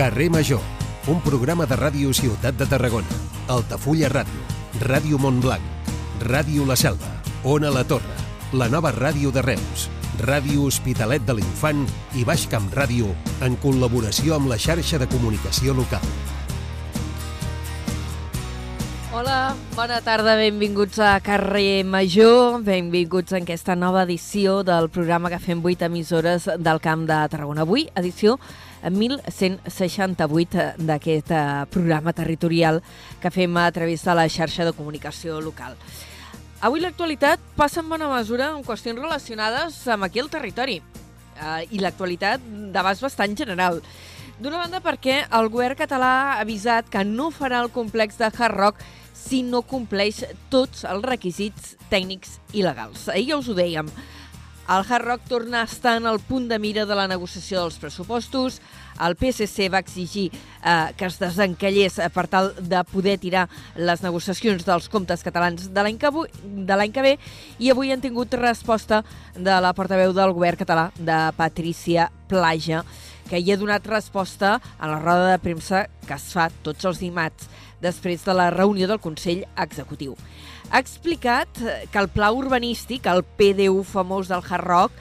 Carrer Major, un programa de ràdio Ciutat de Tarragona, Altafulla Ràdio, Ràdio Montblanc, Ràdio La Selva, Ona La Torre, la nova ràdio de Reus, Ràdio Hospitalet de l'Infant i Baix Camp Ràdio en col·laboració amb la xarxa de comunicació local. Hola, bona tarda, benvinguts a Carrer Major, benvinguts en aquesta nova edició del programa que fem 8 emissores del Camp de Tarragona. Avui, edició 1168 d'aquest eh, programa territorial que fem a través de la xarxa de comunicació local. Avui l'actualitat passa en bona mesura en qüestions relacionades amb aquí el territori eh, i l'actualitat d'abast bastant general. D'una banda perquè el govern català ha avisat que no farà el complex de Hard Rock si no compleix tots els requisits tècnics i legals. Ahir ja us ho dèiem, el Hard Rock torna a estar en el punt de mira de la negociació dels pressupostos. El PSC va exigir eh, que es desencallés eh, per tal de poder tirar les negociacions dels comptes catalans de l'any que, de que ve i avui han tingut resposta de la portaveu del govern català, de Patricia Plaja, que hi ha donat resposta a la roda de premsa que es fa tots els dimarts després de la reunió del Consell Executiu. Ha explicat que el pla urbanístic, el PDU famós del Hard Rock,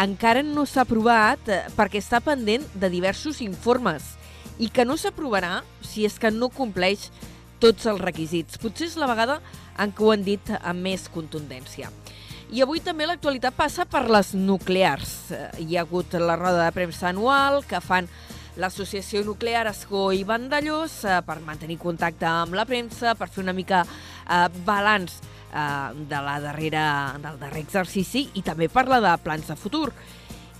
encara no s'ha aprovat perquè està pendent de diversos informes i que no s'aprovarà si és que no compleix tots els requisits. Potser és la vegada en què ho han dit amb més contundència. I avui també l'actualitat passa per les nuclears. Hi ha hagut la roda de premsa anual que fan l'Associació Nuclear Escó i Vandellós eh, per mantenir contacte amb la premsa, per fer una mica eh, balanç eh, de la darrera, del darrer exercici i també parla de plans de futur.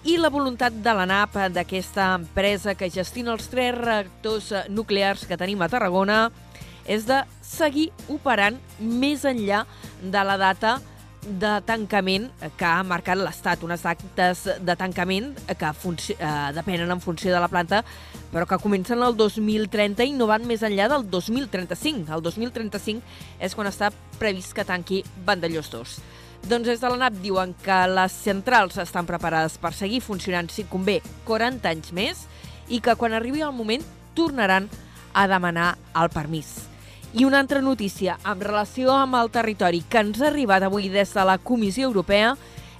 I la voluntat de l'ANAP, d'aquesta empresa que gestina els tres reactors nuclears que tenim a Tarragona, és de seguir operant més enllà de la data de tancament que ha marcat l'Estat, unes actes de tancament que eh, depenen en funció de la planta, però que comencen el 2030 i no van més enllà del 2035. El 2035 és quan està previst que tanqui Vandellós 2. Doncs des de l'ANAP diuen que les centrals estan preparades per seguir funcionant si convé 40 anys més i que quan arribi el moment tornaran a demanar el permís. I una altra notícia amb relació amb el territori que ens ha arribat avui des de la Comissió Europea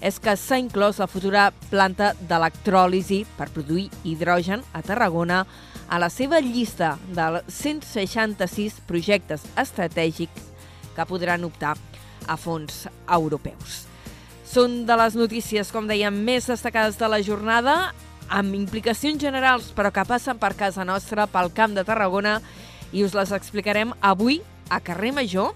és que s'ha inclòs la futura planta d'electròlisi per produir hidrogen a Tarragona a la seva llista dels 166 projectes estratègics que podran optar a fons europeus. Són de les notícies, com dèiem, més destacades de la jornada, amb implicacions generals, però que passen per casa nostra, pel Camp de Tarragona, i us les explicarem avui a Carrer Major,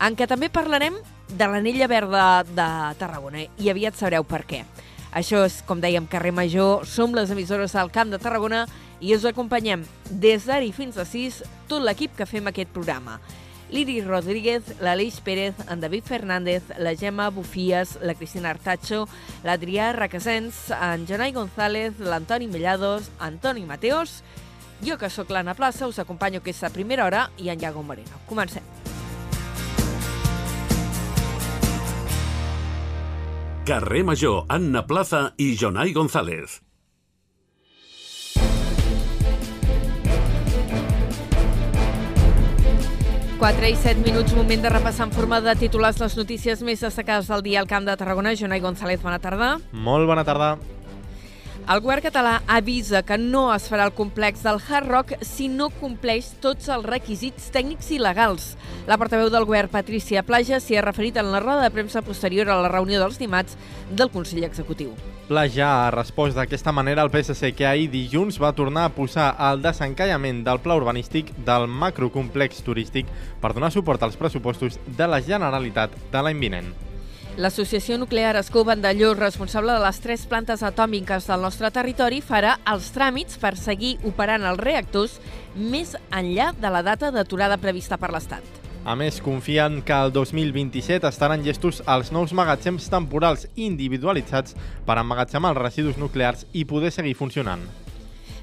en què també parlarem de l'anella verda de Tarragona i aviat sabreu per què. Això és, com dèiem, Carrer Major, som les emissores del Camp de Tarragona i us acompanyem des d'ara fins a 6 tot l'equip que fem aquest programa. L'Iris Rodríguez, l'Aleix Pérez, en David Fernández, la Gemma Bufies, la Cristina Artacho, l'Adrià Requesens, en Jonai González, l'Antoni Mellados, Antoni Mateos jo, que sóc l'Anna Plaça, us acompanyo aquesta primera hora i en Iago Moreno. Comencem. Carrer Major, Anna Plaza i Jonai González. Quatre i set minuts, moment de repassar en forma de titulars les notícies més destacades del dia al Camp de Tarragona. Jonai González, bona tarda. Molt bona tarda. El govern català avisa que no es farà el complex del Hard Rock si no compleix tots els requisits tècnics i legals. La portaveu del govern, Patricia Plaja, s'hi ha referit en la roda de premsa posterior a la reunió dels dimarts del Consell Executiu. Plaja ha respost d'aquesta manera al PSC que ahir dilluns va tornar a posar el desencallament del pla urbanístic del macrocomplex turístic per donar suport als pressupostos de la Generalitat de l'any vinent. L'Associació Nuclear Escó Vandelló, responsable de les tres plantes atòmiques del nostre territori, farà els tràmits per seguir operant els reactors més enllà de la data d'aturada prevista per l'Estat. A més, confien que el 2027 estaran llestos els nous magatzems temporals individualitzats per emmagatzemar els residus nuclears i poder seguir funcionant.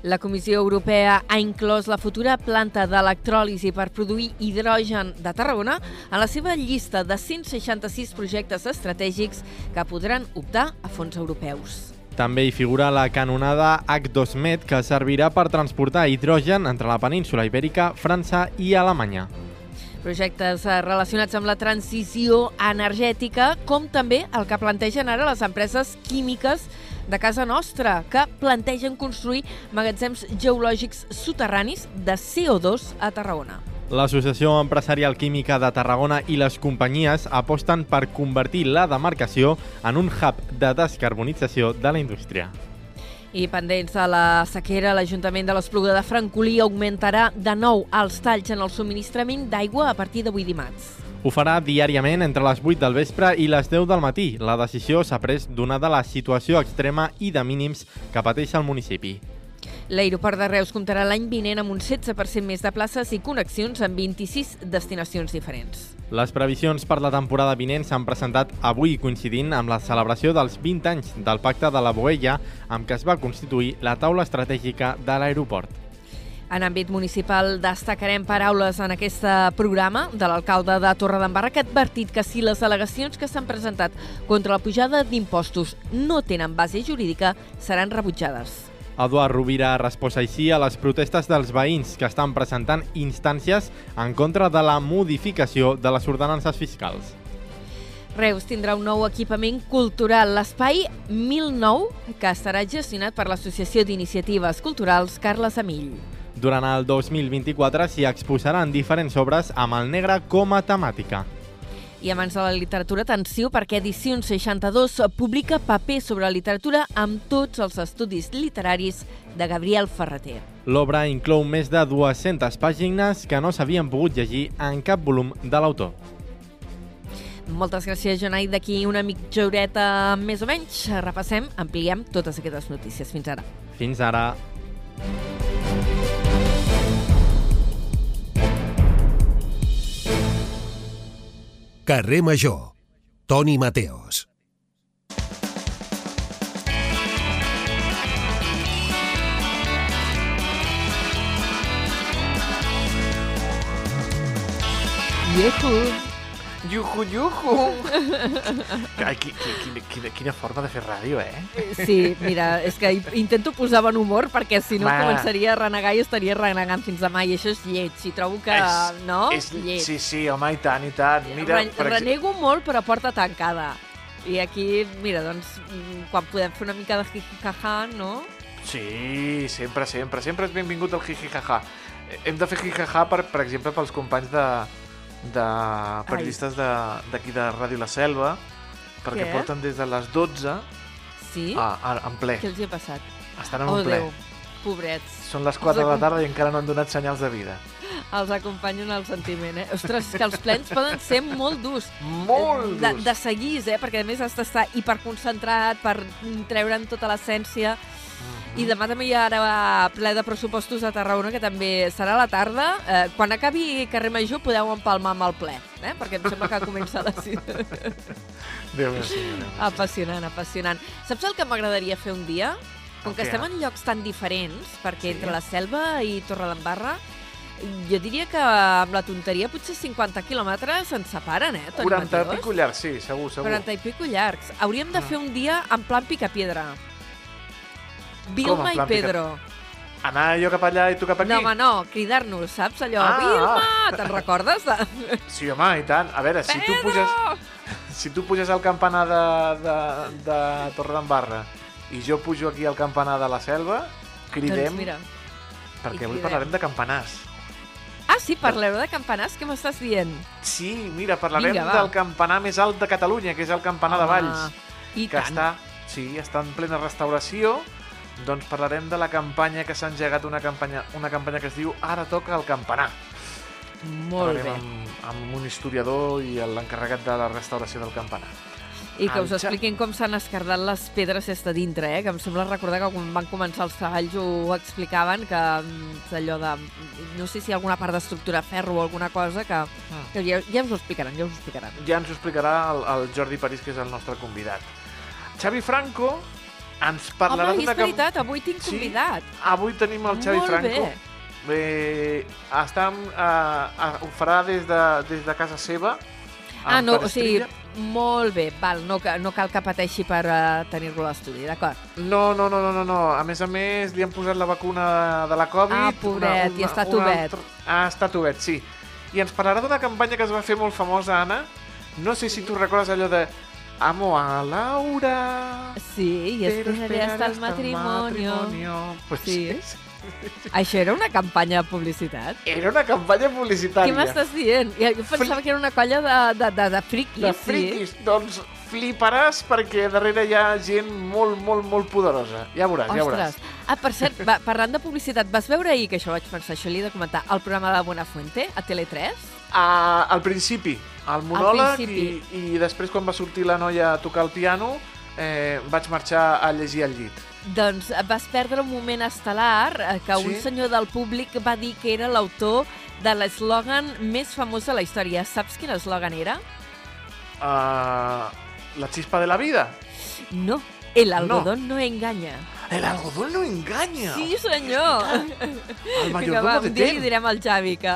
La Comissió Europea ha inclòs la futura planta d'electròlisi per produir hidrogen de Tarragona a la seva llista de 166 projectes estratègics que podran optar a fons europeus. També hi figura la canonada H2Med, que servirà per transportar hidrogen entre la península Ibèrica, França i Alemanya. Projectes eh, relacionats amb la transició energètica, com també el que plantegen ara les empreses químiques de casa nostra, que plantegen construir magatzems geològics soterranis de CO2 a Tarragona. L'Associació Empresarial Química de Tarragona i les companyies aposten per convertir la demarcació en un hub de descarbonització de la indústria. I pendents de la sequera, l'Ajuntament de l'Espluga de Francolí augmentarà de nou els talls en el subministrament d'aigua a partir d'avui dimarts. Ho farà diàriament entre les 8 del vespre i les 10 del matí. La decisió s'ha pres donada la situació extrema i de mínims que pateix el municipi. L'aeroport de Reus comptarà l'any vinent amb un 16% més de places i connexions en 26 destinacions diferents. Les previsions per la temporada vinent s'han presentat avui coincidint amb la celebració dels 20 anys del Pacte de la Boella amb què es va constituir la taula estratègica de l'aeroport. En àmbit municipal destacarem paraules en aquest programa de l'alcalde de Torredembarra que ha advertit que si les al·legacions que s'han presentat contra la pujada d'impostos no tenen base jurídica, seran rebutjades. Eduard Rovira ha respost així a les protestes dels veïns que estan presentant instàncies en contra de la modificació de les ordenances fiscals. Reus tindrà un nou equipament cultural, l'Espai 1009, que estarà gestionat per l'Associació d'Iniciatives Culturals Carles Amill. Durant el 2024 s'hi exposaran diferents obres amb el negre com a temàtica. I abans de la literatura, atenció, perquè Edicions 62 publica paper sobre literatura amb tots els estudis literaris de Gabriel Ferreter. L'obra inclou més de 200 pàgines que no s'havien pogut llegir en cap volum de l'autor. Moltes gràcies, Jonai. D'aquí una mitja horeta més o menys repassem, ampliem totes aquestes notícies. Fins ara. Fins ara. Carrer Major. Toni Mateos. Yehu! Yuhu, yuhu! Ai, qui, qui, quina, quina, quina forma de fer ràdio, eh? Sí, mira, és que intento posar bon humor perquè si no Va. començaria a renegar i estaria renegant fins demà i això és lleig. I trobo que, És- no? És, lleig. sí, sí, home, i tant, i tant. Mira, Re per renego molt, però porta tancada. I aquí, mira, doncs, quan podem fer una mica de jijijaja, no? Sí, sempre, sempre. Sempre és benvingut el jijijaja. Hem de fer jijijaja, per, per exemple, pels companys de, de periodistes de- d'aquí de, Ràdio La Selva, perquè Què? porten des de les 12 Sí? a, a, en ple. Què els hi ha passat? Estan en oh, un ple. Déu, pobrets. Són les 4 de la tarda i encara no han donat senyals de vida. Els acompanyo en el sentiment, eh? Ostres, que els plens poden ser molt durs. Molt de, durs. de seguir, eh? Perquè a més has d'estar hiperconcentrat per treure'n tota l'essència. Mhm. I demà també hi ha ara ple de pressupostos a Tarragona, que també serà a la tarda. Eh, quan acabi Carrer Major podeu empalmar amb el ple, eh? perquè em sembla que comença a les 6. Déu meu apassionant, apassionant. Saps el que m'agradaria fer un dia? Com que què? estem en llocs tan diferents, perquè Sí. entre la Selva i Torredembarra, jo diria que amb la tonteria potser 50 quilòmetres ens separen, eh, Toni 40 Mateos? pico llargs, sí, segur, segur. 40 i pico llargs. Hauríem de Ah. fer un dia en plan picapiedra. Vilma i Pedro. Anar jo cap allà i tu cap aquí? No, home, no, cridar-nos, saps? Allò, Ah, Vilma! Te'n recordes? De... Sí, home, i tant. A veure, si tu Pedro! puges, si tu puges al campanar de, de, de Torredembarra i jo pujo aquí al campanar de la Selva, cridem, Doncs mira. perquè i avui parlarem de campanars. Ah, sí, parleu de campanars, què m'estàs dient? Sí, mira, parlarem Vinga, va. del campanar més alt de Catalunya, que és el campanar de Home, Valls, I que tant. està, sí, està en plena restauració. Doncs parlarem de la campanya que s'ha engegat, una campanya, una campanya que es diu Ara toca el campanar. Molt bé. Parlarem amb, amb un historiador i l'encarregat de la restauració del campanar. I que us expliquin com s'han escardat les pedres des de dintre, eh? que em sembla recordar que quan van començar els treballs ho explicaven, que mm, allò de... no sé si hi ha alguna part d'estructura ferro o alguna cosa, que, que ja, ja us ho explicaran, ja us ho explicaran. ja ens ho explicarà el, el Jordi París, que és el nostre convidat. Xavi Franco ens parlarà Home, és d'una camp- veritat, avui tinc Sí? convidat. Avui tenim el Xavi Molt Franco. bé. Eh, està, eh, eh, ho farà des de, des de casa seva. Ah, no, o sigui. Molt bé, val, no, no cal que pateixi per uh, tenir-lo a l'estudi, d'acord? No, no, no, no, no, no. A més a més, li han posat la vacuna de la Covid. Ah, pobret, i està tovet. altra- Ah, està tovet, sí. I ens parlarà d'una campanya que es va fer molt famosa, Anna. No sé si tu recordes allò de Amo a Laura. Sí, i esperaré hasta el matrimonio. matrimonio. Pues Sí. Això era una campanya de publicitat? Era una campanya Què publicitària. m'estàs dient? Jo pensava que era una colla de, de, de, de friquis, De sí. friquis. Doncs fliparàs perquè darrere hi ha gent molt, molt, molt poderosa. Ja veuràs, ja veuràs. Ostres. Ah, per cert, va, parlant de publicitat, vas veure ahir, que això vaig pensar, això li he de comentar, el programa de Buenafuente, a Tele3? Ah, al principi, al monòleg, principi. i, i després quan va sortir la noia a tocar el piano, eh, vaig marxar a llegir al llit. Doncs eh, vas perdre un moment estel·lar eh, que Sí? un senyor del públic va dir que era l'autor de l'eslògan més famós de la història. Saps quin eslògan era? Uh, la chispa de la vida. No, el algodón no, engaña. El algodón no engaña. Sí, senyor. El Vinga, mayordomo va, de un dia li Ten. direm al Javi que...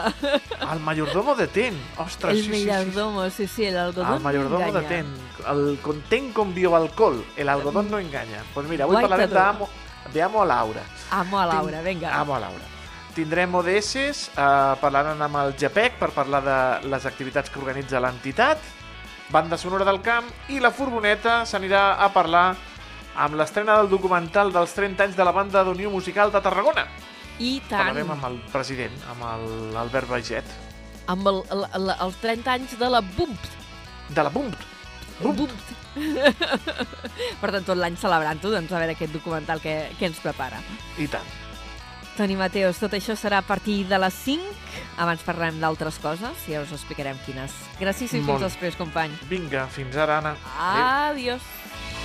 El mayordomo de Ten. Ostres, el sí, sí, sí. mayordomo, sí, sí, el algodón El mayordomo no de. Ten. El content con bioalcohol. El algodón no engaña. Pues mira, avui parlarem d'Amo de Amo a Laura. Amo a Laura, Tinc- vinga. Amo a Laura. Tindrem ODS, eh, parlaran amb el GPEC per parlar de les activitats que organitza l'entitat, banda sonora del camp i la furgoneta s'anirà a parlar amb l'estrena del documental dels 30 anys de la banda d'Unió Musical de Tarragona. I tant, Parlarem amb el president, amb l'Albert Baiget, amb el, el, el, els 30 anys de la BUMP. de la BUMP. BUMP. per tant, tot l'any celebrant-ho, doncs a veure aquest documental que, que ens prepara. I tant. Toni Mateos, tot això serà a partir de les 5. Abans parlarem d'altres coses i ja us explicarem quines. Gràcies i fins després, company. Vinga, fins ara, Anna. Adéu. Adiós.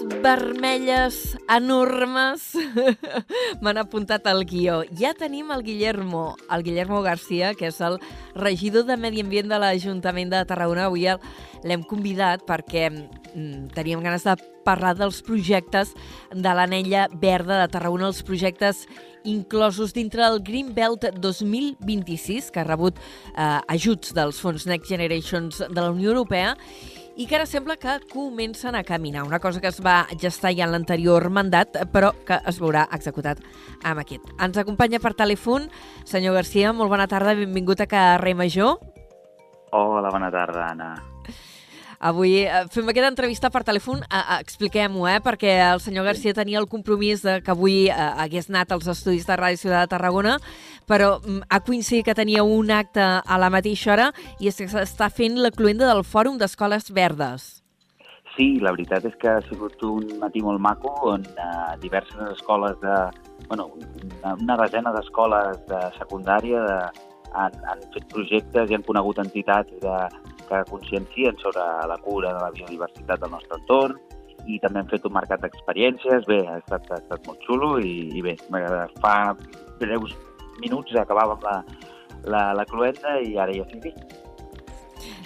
vermelles enormes m'han apuntat al guió. Ja tenim el Guillermo, el Guillermo Garcia, que és el regidor de Medi Ambient de l'Ajuntament de Tarragona. Avui l'hem convidat perquè mm, teníem ganes de parlar dels projectes de l'anella verda de Tarragona, els projectes inclosos dintre del Green Belt 2026, que ha rebut eh, ajuts dels fons Next Generations de la Unió Europea i que ara sembla que comencen a caminar, una cosa que es va gestar ja en l'anterior mandat, però que es veurà executat amb aquest. Ens acompanya per telèfon, senyor Garcia, molt bona tarda, benvingut a Carrer Major. Hola, bona tarda, Anna. Avui eh, fem aquesta entrevista per telèfon, eh, eh, expliquem-ho, eh, perquè el senyor Garcia tenia el compromís de que avui hagués anat als estudis de Ràdio Ciutat de Tarragona, però mm, ha coincidit que tenia un acte a la mateixa hora i és que s'està fent la cluenda del Fòrum d'Escoles Verdes. Sí, la veritat és que ha sigut un matí molt maco on diverses escoles de... Bueno, una desena d'escoles de secundària de, han, han fet projectes i han conegut entitats de, que consciencien sobre la cura de la biodiversitat del nostre entorn i també han fet un mercat d'experiències. Bé, ha estat, ha estat molt xulo i, i bé, fa breus minuts acabàvem la, la, la cluenda i ara ja estic aquí.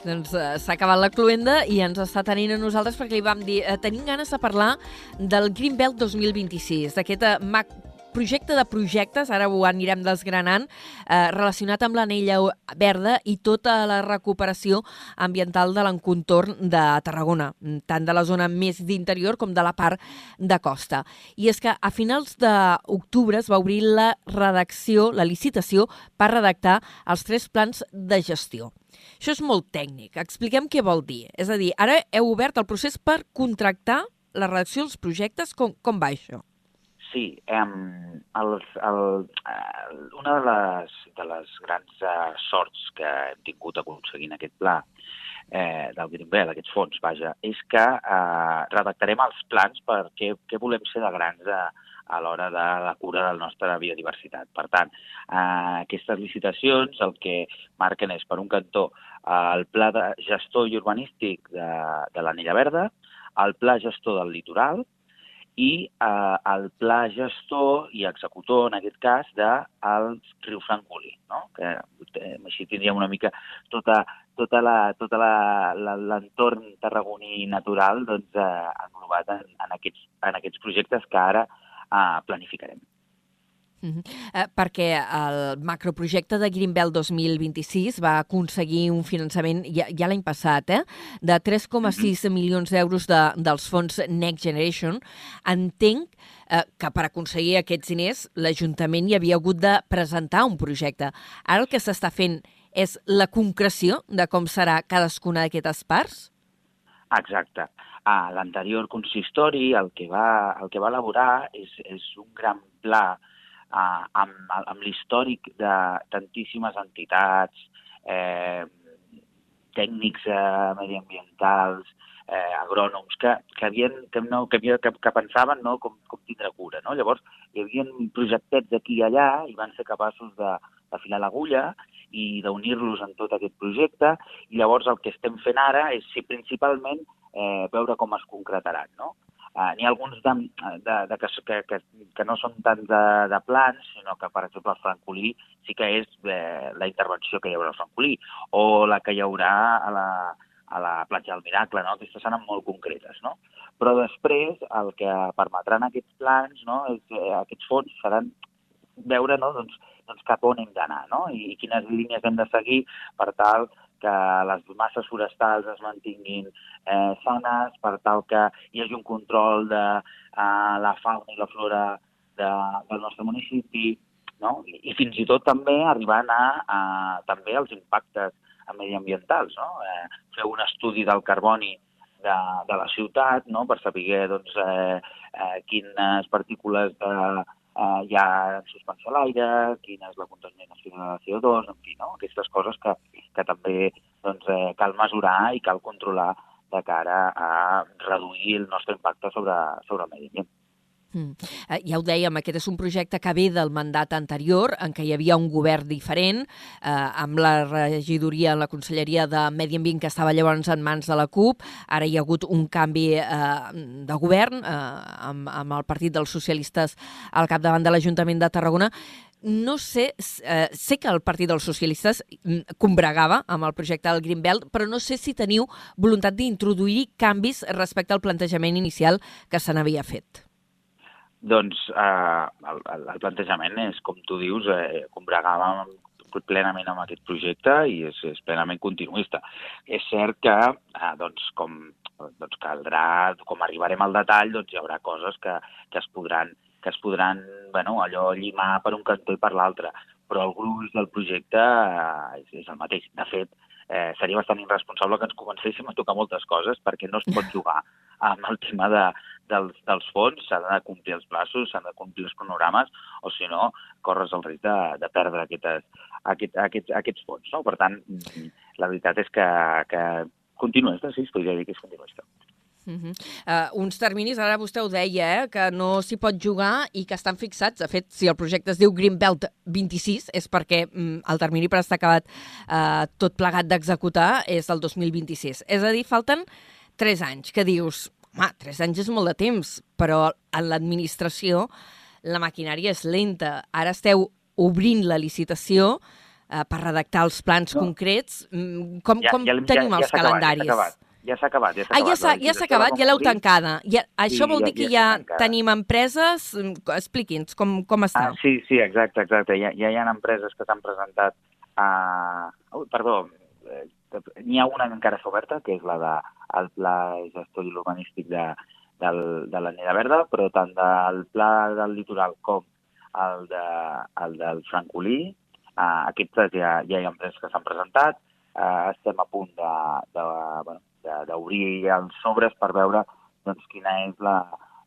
Doncs eh, s'ha acabat la cluenda i ens està tenint a nosaltres perquè li vam dir eh, tenim ganes de parlar del Green Belt 2026, d'aquest eh, mac projecte de projectes, ara ho anirem desgranant, eh, relacionat amb l'anella verda i tota la recuperació ambiental de l'encontorn de Tarragona, tant de la zona més d'interior com de la part de costa. I és que a finals d'octubre es va obrir la redacció, la licitació, per redactar els tres plans de gestió. Això és molt tècnic. Expliquem què vol dir. És a dir, ara heu obert el procés per contractar la redacció dels projectes. Com, com va això? Sí, um, el, el, el, una de les, de les grans uh, sorts que hem tingut aconseguint aquest pla eh, del Green Belt, aquests fons, vaja, és que eh, redactarem els plans per què, què volem ser de grans a, a l'hora de la cura de la nostra biodiversitat. Per tant, eh, aquestes licitacions el que marquen és, per un cantó, eh, el pla de gestor i urbanístic de, de l'Anella Verda, el pla gestor del litoral i eh, el pla gestor i executor, en aquest cas, del riu Francolí, no? que eh, així tindríem una mica tota, tota la, tota l'entorn tarragoní natural doncs, eh, englobat en, en, aquests, en aquests projectes que ara eh, planificarem. Uh -huh. eh, perquè el macroprojecte de Greenbelt 2026 va aconseguir un finançament ja, ja l'any passat, eh, de 3,6 uh -huh. milions d'euros de, dels fons Next Generation. Entenc eh, que per aconseguir aquests diners l'Ajuntament hi havia hagut de presentar un projecte. Ara el que s'està fent és la concreció de com serà cadascuna d'aquestes parts? Exacte. A l'anterior consistori el que va, el que va elaborar és, és un gran pla eh, amb, amb l'històric de tantíssimes entitats, eh, tècnics eh, mediambientals, eh, agrònoms, que, que, havien, que, no, que, que, que pensaven no, com, com tindre cura. No? Llavors, hi havia projectets aquí i allà i van ser capaços de, d'afilar l'agulla i d'unir-los en tot aquest projecte. I llavors el que estem fent ara és, sí, principalment, eh, veure com es concretaran. No? Uh, N'hi ha alguns de, de, de que, que, que, no són tant de, de plans, sinó que, per exemple, el francolí sí que és eh, la intervenció que hi haurà al francolí, o la que hi haurà a la, a la platja del Miracle, no? aquestes seran molt concretes. No? Però després el que permetran aquests plans, no? eh, aquests fons seran veure no? doncs, doncs cap on hem d'anar no? I, i quines línies hem de seguir per tal que les masses forestals es mantinguin eh, sanes, per tal que hi hagi un control de eh, la fauna i la flora de, del nostre municipi, no? I, i fins i tot també arribant a, a també els impactes mediambientals, no? Eh, fer un estudi del carboni de, de la ciutat, no? per saber doncs, eh, eh, quines partícules de, eh, hi ha en suspensió a l'aire, quina és la contaminació de CO2, en fi, no? aquestes coses que, que també doncs, eh, cal mesurar i cal controlar de cara a reduir el nostre impacte sobre, sobre el medi ambient. Mm. Eh, ja ho dèiem, aquest és un projecte que ve del mandat anterior, en què hi havia un govern diferent, eh, amb la regidoria, la Conselleria de Medi Ambient, que estava llavors en mans de la CUP. Ara hi ha hagut un canvi eh, de govern eh, amb, amb el Partit dels Socialistes al capdavant de l'Ajuntament de Tarragona no sé, eh, sé que el Partit dels Socialistes mm, combregava amb el projecte del Greenbelt, però no sé si teniu voluntat d'introduir canvis respecte al plantejament inicial que se n'havia fet. Doncs eh, el, el plantejament és, com tu dius, eh, combregàvem plenament amb aquest projecte i és, és plenament continuista. És cert que, eh, doncs, com doncs caldrà, com arribarem al detall, doncs hi haurà coses que, que es podran, que es podran bueno, allò llimar per un cantó i per l'altre, però el gruix del projecte eh, és, és el mateix. De fet, eh, seria bastant irresponsable que ens comencéssim a tocar moltes coses perquè no es pot jugar amb el tema de, dels, dels fons, s'han de complir els plaços, s'han de complir els cronogrames, o si no, corres el risc de, de perdre aquestes, aquest, aquests, aquests fons. No? Per tant, la veritat és que, que continuista, sí, es podria dir que és continuista. Uh -huh. uh, uns terminis, ara vostè ho deia, eh, que no s'hi pot jugar i que estan fixats. De fet, si el projecte es diu Greenbelt 26 és perquè mm, el termini per estar acabat uh, tot plegat d'executar és el 2026. És a dir, falten 3 anys, que dius, home, 3 anys és molt de temps, però en l'administració la maquinària és lenta. Ara esteu obrint la licitació uh, per redactar els plans no. concrets. Mm, com, ja, com ja, tenim ja, els ja calendaris? Acabat, ja s'ha acabat. Ja s'ha ah, ja s'ha ja acabat, ja l'heu tancada. Ja, això sí, vol dir ja, que ja, ja tenim empreses... Mm, expliqui'ns com, com està. Ah, sí, sí, exacte, exacte. Ja, ja hi ha empreses que s'han presentat a... Ui, perdó, eh, n'hi ha una que encara està oberta, que és la de el Pla Gestor Urbanístic de, del, de la Neda Verda, però tant del Pla del Litoral com el, de, el del Francolí, eh, aquests ja, ja hi ha empreses que s'han presentat, eh, estem a punt de, de, bueno, d'obrir els sobres per veure doncs, quina és la,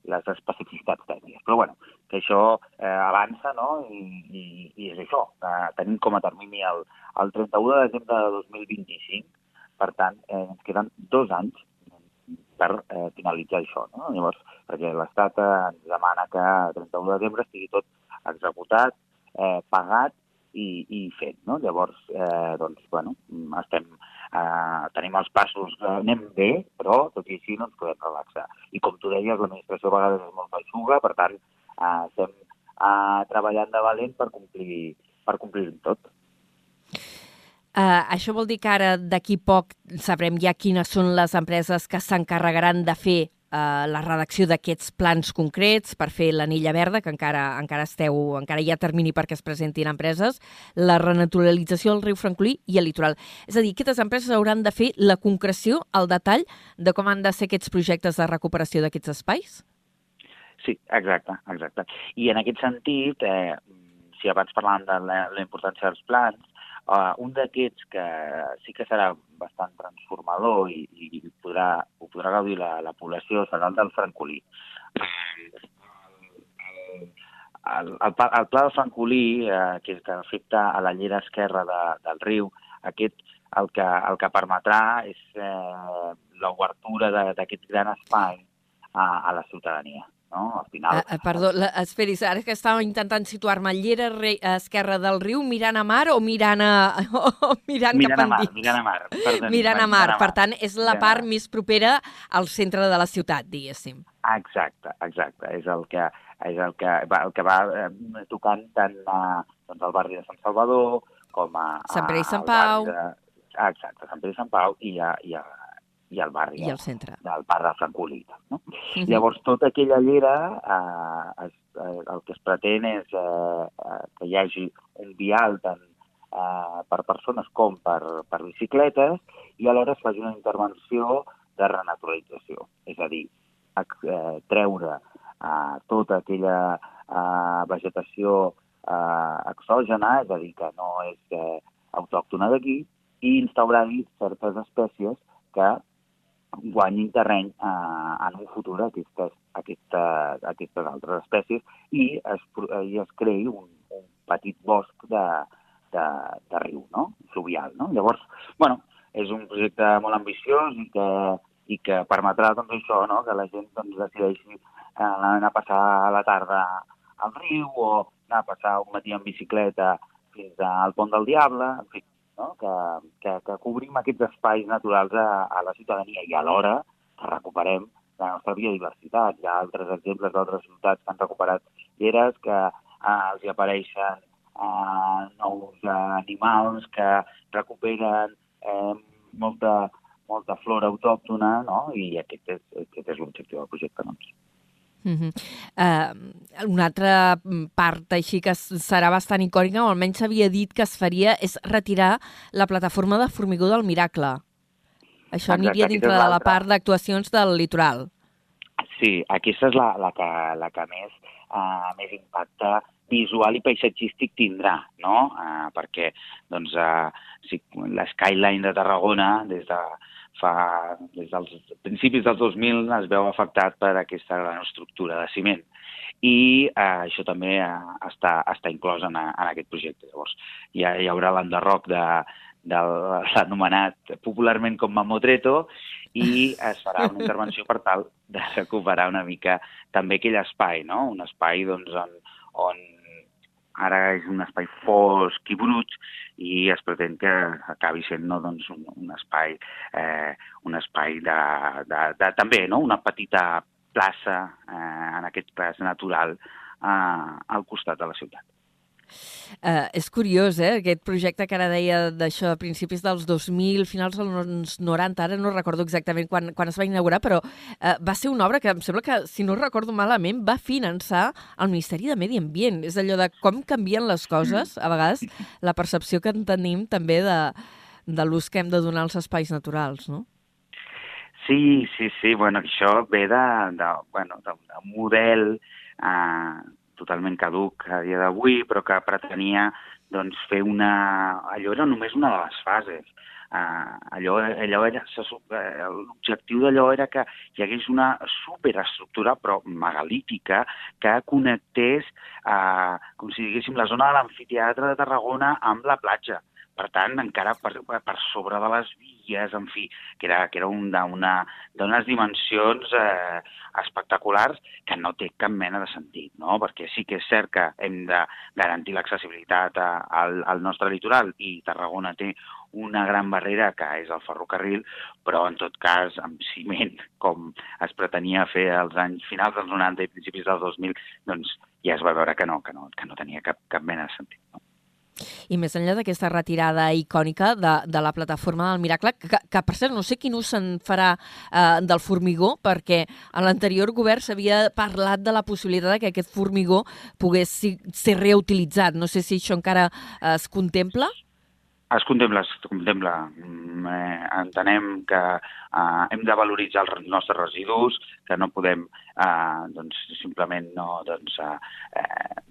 les especificitats tècniques. Però bueno, que això eh, avança, no?, I, i, i és això. Eh, tenim com a termini el, el 31 de desembre de 2025, per tant, eh, ens queden dos anys per eh, finalitzar això, no? Llavors, perquè l'Estat eh, ens demana que el 31 de desembre estigui tot executat, eh, pagat i, i fet, no? Llavors, eh, doncs, bueno, estem eh, tenim els passos, eh, anem bé, però tot i així no ens podem relaxar. I com tu deies, l'administració a vegades és molt feixuga, per tant, eh, estem eh, treballant de valent per complir, per complir tot. Uh, això vol dir que ara d'aquí poc sabrem ja quines són les empreses que s'encarregaran de fer uh, la redacció d'aquests plans concrets per fer l'anilla verda, que encara encara esteu, encara hi ha termini perquè es presentin empreses, la renaturalització del riu Francolí i el litoral. És a dir, aquestes empreses hauran de fer la concreció, el detall de com han de ser aquests projectes de recuperació d'aquests espais? Sí, exacte, exacte. I en aquest sentit, eh, si abans parlàvem de la, la importància dels plans, Uh, un d'aquests que sí que serà bastant transformador i, i podrà, ho podrà gaudir la, la població serà el del francolí. El, el, el, el, pla del francolí, eh, que, que afecta a la llera esquerra de, del riu, aquest el que, el que permetrà és eh, l'obertura d'aquest gran espai a, a la ciutadania no? Al final... Uh, perdó, la, esperis, ara que estava intentant situar-me, llera re, a esquerra del riu, mirant a mar o mirant a... O mirant, mirant cap a mar, endins? mirant a mar. Perdoni, mirant a mar, mirant a mar. per tant, és la part més propera al centre de la ciutat, diguéssim. Exacte, exacte. És el que, és el que, va, el que va eh, tocant tant a, doncs, al barri de Sant Salvador com a... Sant Pere i Sant Pau. De, exacte, Sant Pere i Sant Pau i a, i a i al barri I al centre. del parc de Francolí. No? Uh -huh. Llavors, tota aquella llera, eh, es, eh, el que es pretén és eh, eh, que hi hagi un vial tant eh, per persones com per, per bicicletes i alhora es faci una intervenció de renaturalització. És a dir, eh, treure eh, tota aquella eh, vegetació eh, exògena, és a dir, que no és eh, autòctona d'aquí, i instaurar-hi certes espècies que guanyin terreny eh, en un futur aquestes, aquestes, aquestes altres espècies i es, i es creï un, un petit bosc de, de, de riu, no? fluvial. No? Llavors, bueno, és un projecte molt ambiciós i que, i que permetrà doncs, això, no? que la gent doncs, decideixi eh, anar a passar la tarda al riu o anar a passar un matí en bicicleta fins al Pont del Diable, en fi, no? que, que, que cobrim aquests espais naturals a, a la ciutadania i alhora que recuperem la nostra biodiversitat. Hi ha altres exemples d'altres ciutats que han recuperat lleres que eh, els hi apareixen eh, nous eh, animals que recuperen eh, molta, molta flora autòctona, no? i aquest és, aquest és l'objectiu del projecte. Doncs. Uh -huh. uh, una altra part així que serà bastant icònica, o almenys s'havia dit que es faria, és retirar la plataforma de formigó del Miracle. Això Exacte, aniria dintre de la part d'actuacions del litoral. Sí, aquesta és la, la, que, la que més, uh, més impacte visual i paisatgístic tindrà, no? Uh, perquè doncs, uh, si l'skyline de Tarragona, des de, fa, des dels principis dels 2000 es veu afectat per aquesta gran estructura de ciment i eh, això també eh, està, està inclòs en, en aquest projecte. Llavors, hi, ha, hi haurà l'enderroc de, de l'anomenat popularment com Mamotreto i es farà una intervenció per tal de recuperar una mica també aquell espai, no? un espai doncs, on, on ara és un espai fosc i brut i es pretén que acabi sent no, doncs, un, un espai, eh, un espai de, de, de, també no? una petita plaça, eh, en aquest cas natural, eh, al costat de la ciutat. Uh, és curiós, eh, aquest projecte que ara deia d'això a principis dels 2000, finals dels 90, ara no recordo exactament quan, quan es va inaugurar, però uh, va ser una obra que em sembla que, si no recordo malament, va finançar el Ministeri de Medi Ambient. És allò de com canvien les coses, a vegades, la percepció que en tenim també de, de l'ús que hem de donar als espais naturals, no? Sí, sí, sí. Bueno, això ve de, de, bueno, de, de model eh, totalment caduc a dia d'avui, però que pretenia doncs, fer una... Allò era només una de les fases. Uh, allò, allò eh, l'objectiu d'allò era que hi hagués una superestructura però megalítica que connectés uh, com si diguéssim la zona de l'amfiteatre de Tarragona amb la platja per tant, encara per, per sobre de les vies, en fi, que era, que era un, d'unes dimensions eh, espectaculars que no té cap mena de sentit, no? perquè sí que és cert que hem de garantir l'accessibilitat al, al nostre litoral i Tarragona té una gran barrera que és el ferrocarril, però en tot cas amb ciment, com es pretenia fer als anys finals dels 90 i principis del 2000, doncs ja es va veure que no, que no, que no tenia cap, cap mena de sentit. No? I més enllà d'aquesta retirada icònica de, de la plataforma del Miracle, que, que per cert no sé quin ús se'n farà eh, del formigó, perquè a l'anterior govern s'havia parlat de la possibilitat que aquest formigó pogués ser reutilitzat. No sé si això encara eh, es contempla. Es contempla, es contempla. Mm, eh, entenem que eh, hem de valoritzar els nostres residus, que no podem eh, doncs, simplement no, doncs, eh,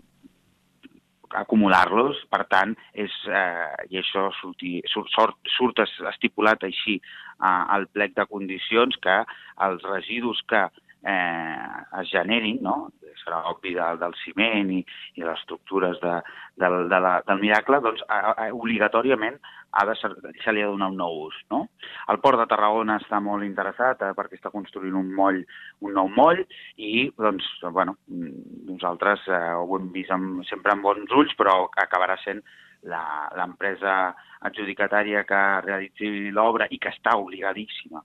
acumular-los, per tant, és, eh, i això surti, surt, surt, surt estipulat així eh, al plec de condicions que els residus que eh, es generin, no? serà obvi del, del ciment i, i les estructures de, de, de la, del miracle, doncs a, a, obligatòriament ha de ser, se li ha de donar un nou ús. No? El Port de Tarragona està molt interessat eh, perquè està construint un moll, un nou moll i doncs, bueno, nosaltres eh, ho hem vist amb, sempre amb bons ulls, però acabarà sent l'empresa adjudicatària que realitzi l'obra i que està obligadíssima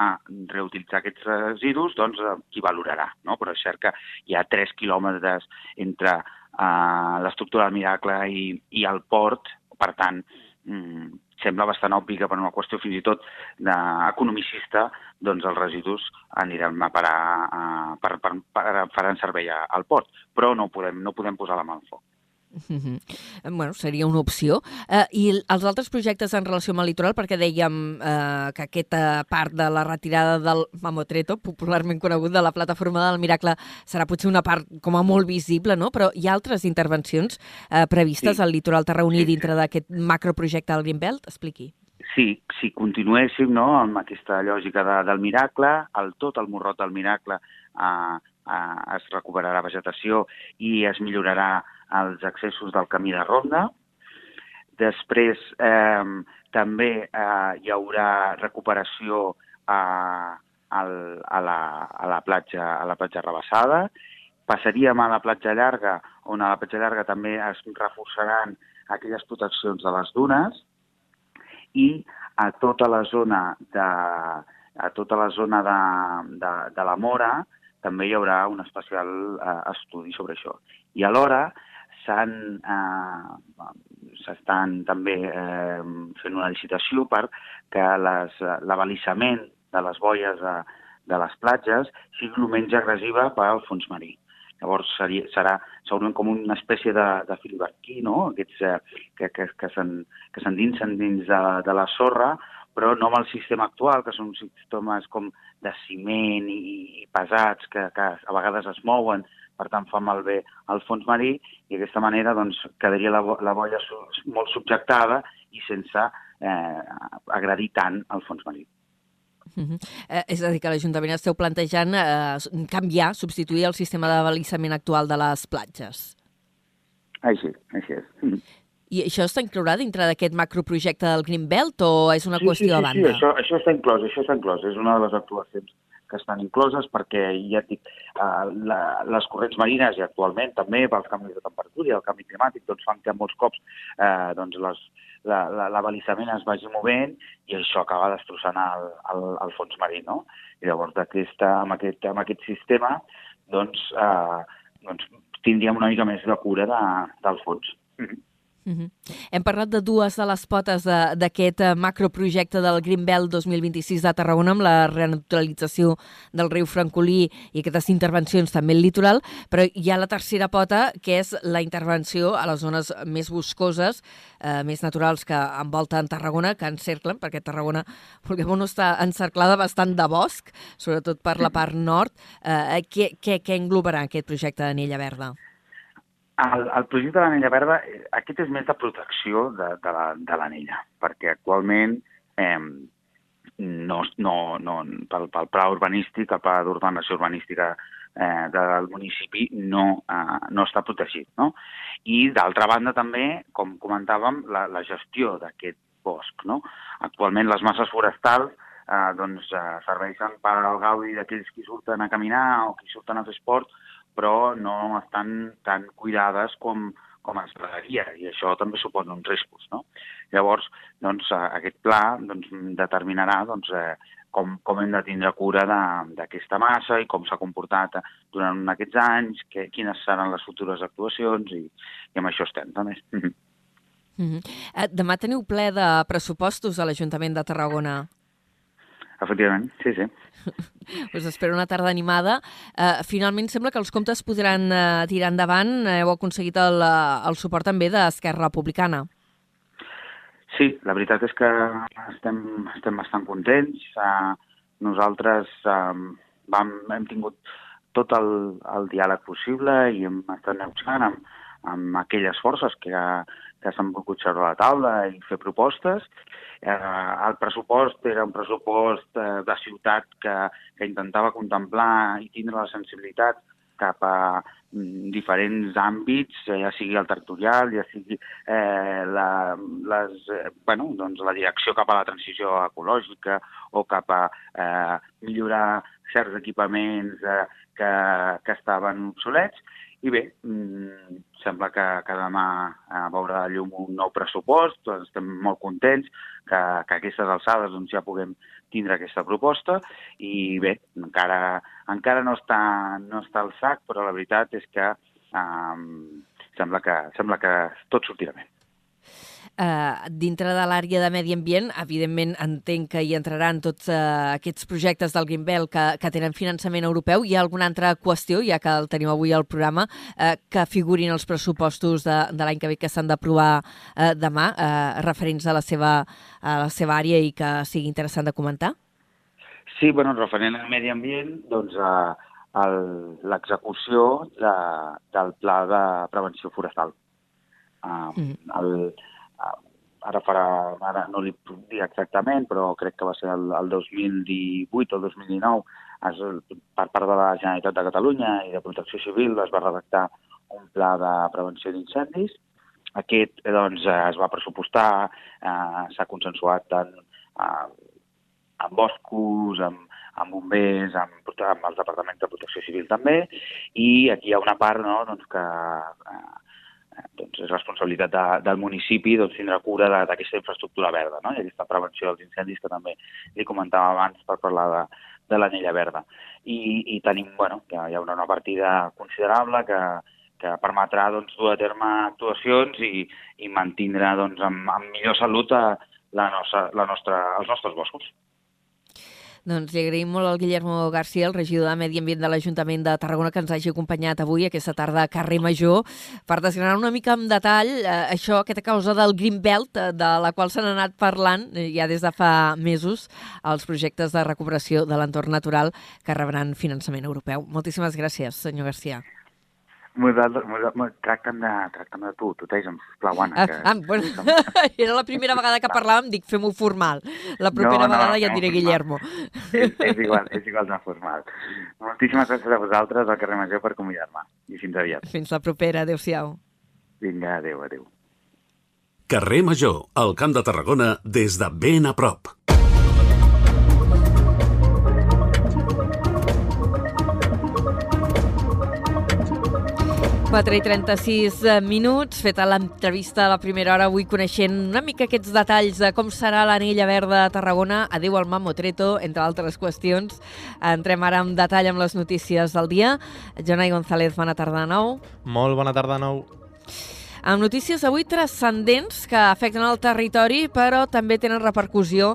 a reutilitzar aquests residus, doncs eh, qui valorarà, no? Però és cert que hi ha 3 quilòmetres entre uh, l'estructura del Miracle i, i el port, per tant, mm, sembla bastant obvi que per una qüestió fins i tot economicista, doncs els residus aniran a parar, uh, per, per, per, faran servei al port, però no podem, no podem posar la mà al foc. Mm -hmm. Bueno, seria una opció. Eh, I els altres projectes en relació amb el litoral, perquè dèiem eh, que aquesta part de la retirada del mamotreto, popularment conegut de la plataforma del Miracle, serà potser una part com a molt visible, no? Però hi ha altres intervencions eh, previstes sí. al litoral tarragoní sí. dintre d'aquest macroprojecte del Greenbelt? Expliqui. Sí, si continuéssim no, amb aquesta lògica de, del miracle, el, tot el morrot del miracle eh, eh, es recuperarà vegetació i es millorarà els accessos del camí de ronda. Després eh, també eh, hi haurà recuperació a, a, a, la, a, la platja, a la platja rebassada. Passaríem a la platja llarga, on a la platja llarga també es reforçaran aquelles proteccions de les dunes i a tota la zona de, a tota la zona de, de, de la Mora també hi haurà un especial eh, estudi sobre això. I alhora eh, s'estan també eh, fent una licitació per que l'avalissament de les boies de, de les platges sigui el menys agressiva per al fons marí. Llavors seria, serà segurament com una espècie de, de filiberquí, no? Aquests eh, que, que, que s'endinsen dins de, de la sorra, però no amb el sistema actual, que són sistemes com de ciment i, i pesats que, que a vegades es mouen per tant fa malbé al fons marí i d'aquesta manera doncs, quedaria la, la boia su, molt subjectada i sense eh, agredir tant al fons marí. Uh -huh. eh, és a dir, que l'Ajuntament esteu plantejant eh, canviar, substituir el sistema d'avalisament actual de les platges. Així, així és. I això està inclourà dintre d'aquest macroprojecte del Greenbelt o és una sí, qüestió sí, sí, de banda? Sí, això, això està inclòs, això està inclòs. És una de les actuacions que estan incloses perquè ja dic, eh, la, les corrents marines i actualment també pels canvis de temperatura i el canvi climàtic doncs fan que molts cops eh, doncs les, l'abalisament es vagi movent i això acaba destrossant el, el, el fons marí. No? I llavors aquesta, amb, aquest, amb aquest sistema doncs, eh, doncs tindríem una mica més de cura de, del fons. Mm -hmm. Uh -huh. Hem parlat de dues de les potes d'aquest eh, macroprojecte del Greenbelt 2026 de Tarragona amb la renaturalització del riu Francolí i aquestes intervencions també al litoral, però hi ha la tercera pota que és la intervenció a les zones més boscoses, eh, més naturals que envolten Tarragona, que encerclen, perquè Tarragona, o no, està encerclada bastant de bosc, sobretot per la part nord. Eh, què, què, què englobarà aquest projecte d'Anella Verda? El, el projecte de l'anella verda, eh, aquest és més de protecció de, de l'anella, perquè actualment eh, no, no, no, pel, pel pla urbanístic, el pla d'ordenació urbanística eh, del municipi no, eh, no està protegit. No? I d'altra banda també, com comentàvem, la, la gestió d'aquest bosc. No? Actualment les masses forestals eh, doncs, eh, serveixen per al gaudi d'aquells qui surten a caminar o qui surten a fer esport, però no estan tan cuidades com, com ens agradaria, i això també suposa uns riscos. No? Llavors, doncs, eh, aquest pla doncs, determinarà doncs, eh, com, com hem de tindre cura d'aquesta massa i com s'ha comportat durant aquests anys, que, quines seran les futures actuacions, i, i amb això estem també. Mm -hmm. Demà teniu ple de pressupostos a l'Ajuntament de Tarragona. Efectivament, sí, sí. Us espero una tarda animada. Uh, finalment sembla que els comptes podran uh, tirar endavant. Heu aconseguit el, uh, el suport també d'Esquerra Republicana. Sí, la veritat és que estem, estem bastant contents. Uh, nosaltres uh, vam, hem tingut tot el, el diàleg possible i hem estat negociant amb, amb aquelles forces que, que s'han volgut seure a la taula i fer propostes. Eh, el pressupost era un pressupost eh, de ciutat que, que intentava contemplar i tindre la sensibilitat cap a mm, diferents àmbits, eh, ja sigui el territorial, ja sigui eh, la, les, eh, bueno, doncs la direcció cap a la transició ecològica o cap a eh, millorar certs equipaments eh, que, que estaven obsolets. I bé, mm, sembla que, que demà eh, veurà llum un nou pressupost, doncs estem molt contents que, que a aquestes alçades doncs, ja puguem tindre aquesta proposta. I bé, encara, encara no, està, no està al sac, però la veritat és que eh, sembla, que, sembla que tot sortirà bé eh, dintre de l'àrea de medi ambient, evidentment entenc que hi entraran tots eh, aquests projectes del Greenbelt que, que tenen finançament europeu. Hi ha alguna altra qüestió, ja que el tenim avui al programa, eh, que figurin els pressupostos de, de l'any que ve que s'han d'aprovar eh, demà, eh, referents a la, seva, a la seva àrea i que sigui interessant de comentar? Sí, bueno, referent al medi ambient, doncs eh, l'execució de, del pla de prevenció forestal. Uh, mm. el, ara farà, ara no li puc dir exactament, però crec que va ser el, el 2018 o el 2019, es, per part de la Generalitat de Catalunya i de Protecció Civil es va redactar un pla de prevenció d'incendis. Aquest doncs, es va pressupostar, eh, s'ha consensuat tant eh, amb boscos, amb, amb bombers, amb, amb els departaments de protecció civil també, i aquí hi ha una part no, doncs, que eh, doncs és responsabilitat de, del municipi doncs, tindre cura d'aquesta infraestructura verda no? i aquesta prevenció dels incendis que també li comentava abans per parlar de, de l'anella verda. I, i tenim, bueno, que hi haurà una partida considerable que, que permetrà doncs, dur a terme actuacions i, i mantindre doncs, amb, amb millor salut a la nostra, la nostra, els nostres boscos. Doncs li agraïm molt al Guillermo García, el regidor de Medi Ambient de l'Ajuntament de Tarragona, que ens hagi acompanyat avui aquesta tarda a Carrer Major per desgranar una mica en detall eh, això, aquesta causa del Green Belt, eh, de la qual s'han anat parlant eh, ja des de fa mesos els projectes de recuperació de l'entorn natural que rebran finançament europeu. Moltíssimes gràcies, senyor García. Tracta'm de, tracta'm de tu, tuteja'm, sisplau, Anna. Ah, que... Ah, bueno, era la primera vegada que parlàvem, dic, fem-ho formal. La propera no, no, vegada ja et diré Guillermo. És, és, igual, és igual de formal. Moltíssimes gràcies a vosaltres al carrer Major per convidar-me. I fins aviat. Fins la propera, adeu-siau. Vinga, adeu, adeu. Carrer Major, al Camp de Tarragona, des de ben a prop. 4 i 36 eh, minuts, feta l'entrevista a la primera hora, avui coneixent una mica aquests detalls de com serà l'anella verda a Tarragona. Adéu al Mamotreto, entre altres qüestions. Entrem ara en detall amb les notícies del dia. Jonai González, bona tarda de nou. Molt bona tarda de nou amb notícies avui transcendents que afecten el territori, però també tenen repercussió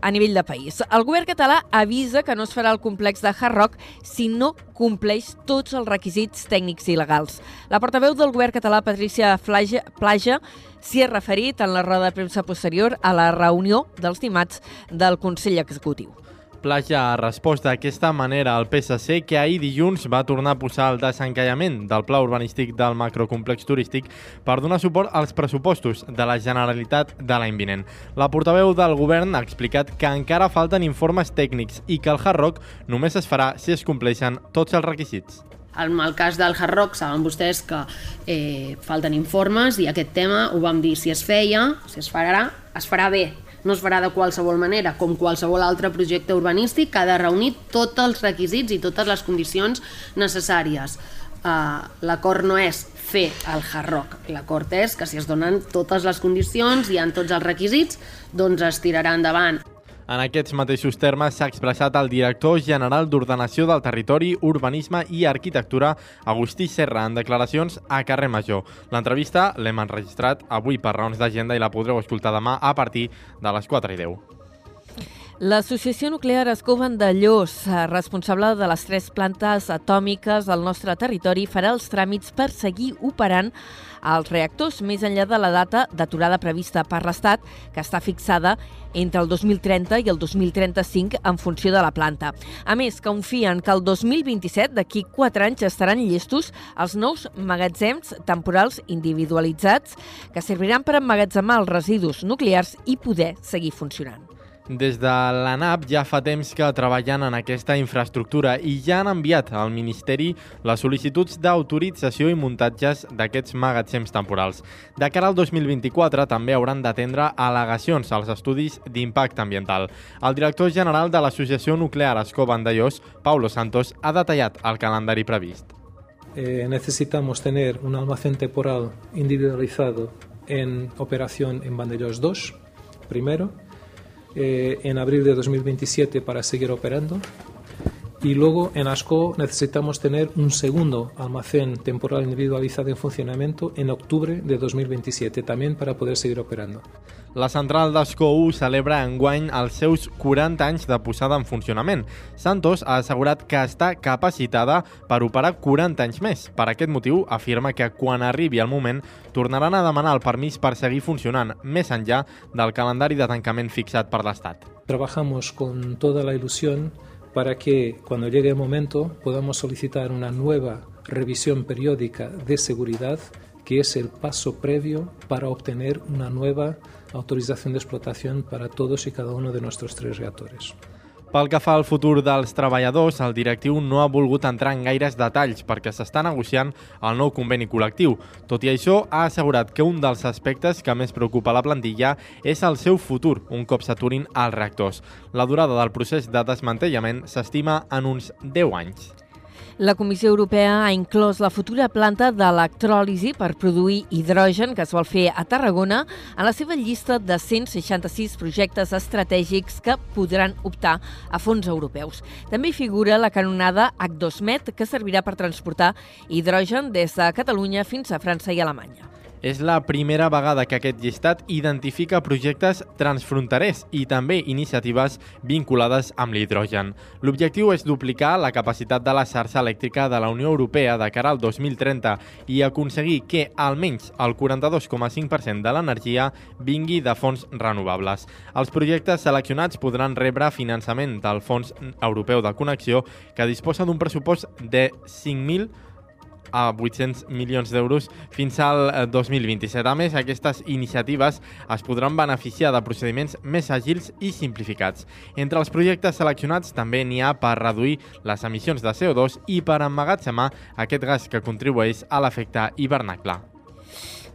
a nivell de país. El govern català avisa que no es farà el complex de Hard Rock si no compleix tots els requisits tècnics i legals. La portaveu del govern català, Patricia Plaja, Plaja s'hi ha referit en la roda de premsa posterior a la reunió dels dimarts del Consell Executiu. Plaja ha respost d'aquesta manera al PSC que ahir dilluns va tornar a posar el desencallament del pla urbanístic del macrocomplex turístic per donar suport als pressupostos de la Generalitat de l'any vinent. La portaveu del govern ha explicat que encara falten informes tècnics i que el Hard Rock només es farà si es compleixen tots els requisits. En el cas del Hard Rock saben vostès que eh, falten informes i aquest tema ho vam dir si es feia, si es farà, es farà bé, no es farà de qualsevol manera, com qualsevol altre projecte urbanístic que ha de reunir tots els requisits i totes les condicions necessàries. Uh, l'acord no és fer el hard rock, l'acord és que si es donen totes les condicions i en tots els requisits, doncs es tirarà endavant. En aquests mateixos termes s'ha expressat el director general d'Ordenació del Territori, Urbanisme i Arquitectura, Agustí Serra, en declaracions a Carrer Major. L'entrevista l'hem enregistrat avui per raons d'agenda i la podreu escoltar demà a partir de les 4 i 10. L'Associació Nuclear Escoven de Llos, responsable de les tres plantes atòmiques del nostre territori, farà els tràmits per seguir operant als reactors més enllà de la data d'aturada prevista per l'Estat, que està fixada entre el 2030 i el 2035 en funció de la planta. A més, confien que el 2027, d'aquí 4 anys, estaran llestos els nous magatzems temporals individualitzats que serviran per emmagatzemar els residus nuclears i poder seguir funcionant. Des de l'ANAP ja fa temps que treballen en aquesta infraestructura i ja han enviat al Ministeri les sol·licituds d'autorització i muntatges d'aquests magatzems temporals. De cara al 2024 també hauran d'atendre al·legacions als estudis d'impacte ambiental. El director general de l'Associació Nuclear Escó Vandellós, Paulo Santos, ha detallat el calendari previst. Eh, necesitamos tener un almacén temporal individualizado en operación en Vandellós 2, primero, eh, en abril de 2027 para seguir operando. Y luego en ASCO necesitamos tener un segundo almacén temporal individualizado en funcionamiento en octubre de 2027, también para poder seguir operando. La central d'Escó 1 celebra enguany els seus 40 anys de posada en funcionament. Santos ha assegurat que està capacitada per operar 40 anys més. Per aquest motiu, afirma que quan arribi el moment tornaran a demanar el permís per seguir funcionant, més enllà del calendari de tancament fixat per l'Estat. Trabajamos con toda la ilusión para que cuando llegue el momento podamos solicitar una nueva revisión periódica de seguridad que es el paso previo para obtener una nueva autorización de explotación para todos y cada uno de nuestros tres reactores. Pel que fa al futur dels treballadors, el directiu no ha volgut entrar en gaires detalls perquè s'està negociant el nou conveni col·lectiu. Tot i això, ha assegurat que un dels aspectes que més preocupa la plantilla és el seu futur, un cop s'aturin els reactors. La durada del procés de desmantellament s'estima en uns 10 anys. La Comissió Europea ha inclòs la futura planta d'electròlisi per produir hidrogen que es vol fer a Tarragona en la seva llista de 166 projectes estratègics que podran optar a fons europeus. També figura la canonada H2Met, que servirà per transportar hidrogen des de Catalunya fins a França i Alemanya. És la primera vegada que aquest llistat identifica projectes transfronterers i també iniciatives vinculades amb l'hidrogen. L'objectiu és duplicar la capacitat de la xarxa elèctrica de la Unió Europea de cara al 2030 i aconseguir que almenys el 42,5% de l'energia vingui de fonts renovables. Els projectes seleccionats podran rebre finançament del Fons Europeu de Connexió que disposa d'un pressupost de 5.000 a 800 milions d'euros fins al 2027. A més, aquestes iniciatives es podran beneficiar de procediments més àgils i simplificats. Entre els projectes seleccionats també n'hi ha per reduir les emissions de CO2 i per emmagatzemar aquest gas que contribueix a l'efecte hivernacle.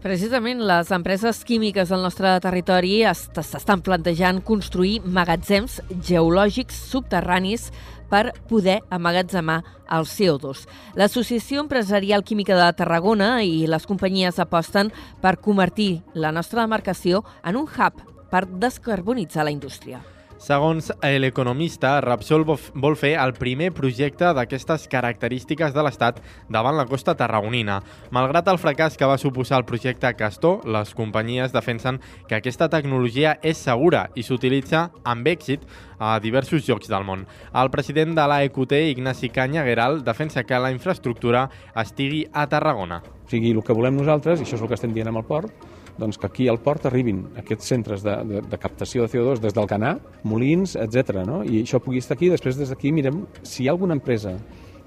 Precisament les empreses químiques del nostre territori s'estan plantejant construir magatzems geològics subterranis per poder amagatzemar el CO2. L'Associació Empresarial Química de Tarragona i les companyies aposten per convertir la nostra demarcació en un hub per descarbonitzar la indústria. Segons l'economista, Rapsol vol fer el primer projecte d'aquestes característiques de l'Estat davant la costa tarragonina. Malgrat el fracàs que va suposar el projecte Castor, les companyies defensen que aquesta tecnologia és segura i s'utilitza amb èxit a diversos llocs del món. El president de la EQT, Ignasi Canyagueral, defensa que la infraestructura estigui a Tarragona. O sigui, el que volem nosaltres, i això és el que estem dient amb el port, doncs, que aquí al port arribin aquests centres de, de, de captació de CO2 des del Canà, molins, etc. No? I això pugui estar aquí, després des d'aquí mirem si hi ha alguna empresa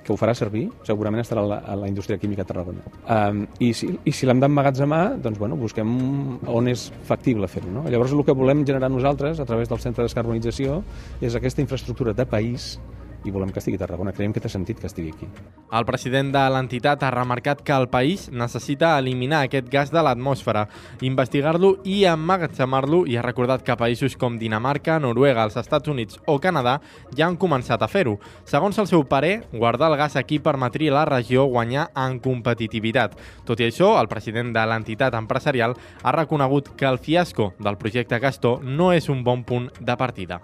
que ho farà servir, segurament estarà a la, a la indústria química a Tarragona. Um, I si, i si l'hem d'emmagatzemar, doncs bueno, busquem on és factible fer-ho. No? Llavors el que volem generar nosaltres a través del centre de descarbonització és aquesta infraestructura de país i volem que estigui a Tarragona. Creiem que té sentit que estigui aquí. El president de l'entitat ha remarcat que el país necessita eliminar aquest gas de l'atmosfera, investigar-lo i emmagatzemar-lo i ha recordat que països com Dinamarca, Noruega, els Estats Units o Canadà ja han començat a fer-ho. Segons el seu parer, guardar el gas aquí permetria a la regió guanyar en competitivitat. Tot i això, el president de l'entitat empresarial ha reconegut que el fiasco del projecte Castor no és un bon punt de partida.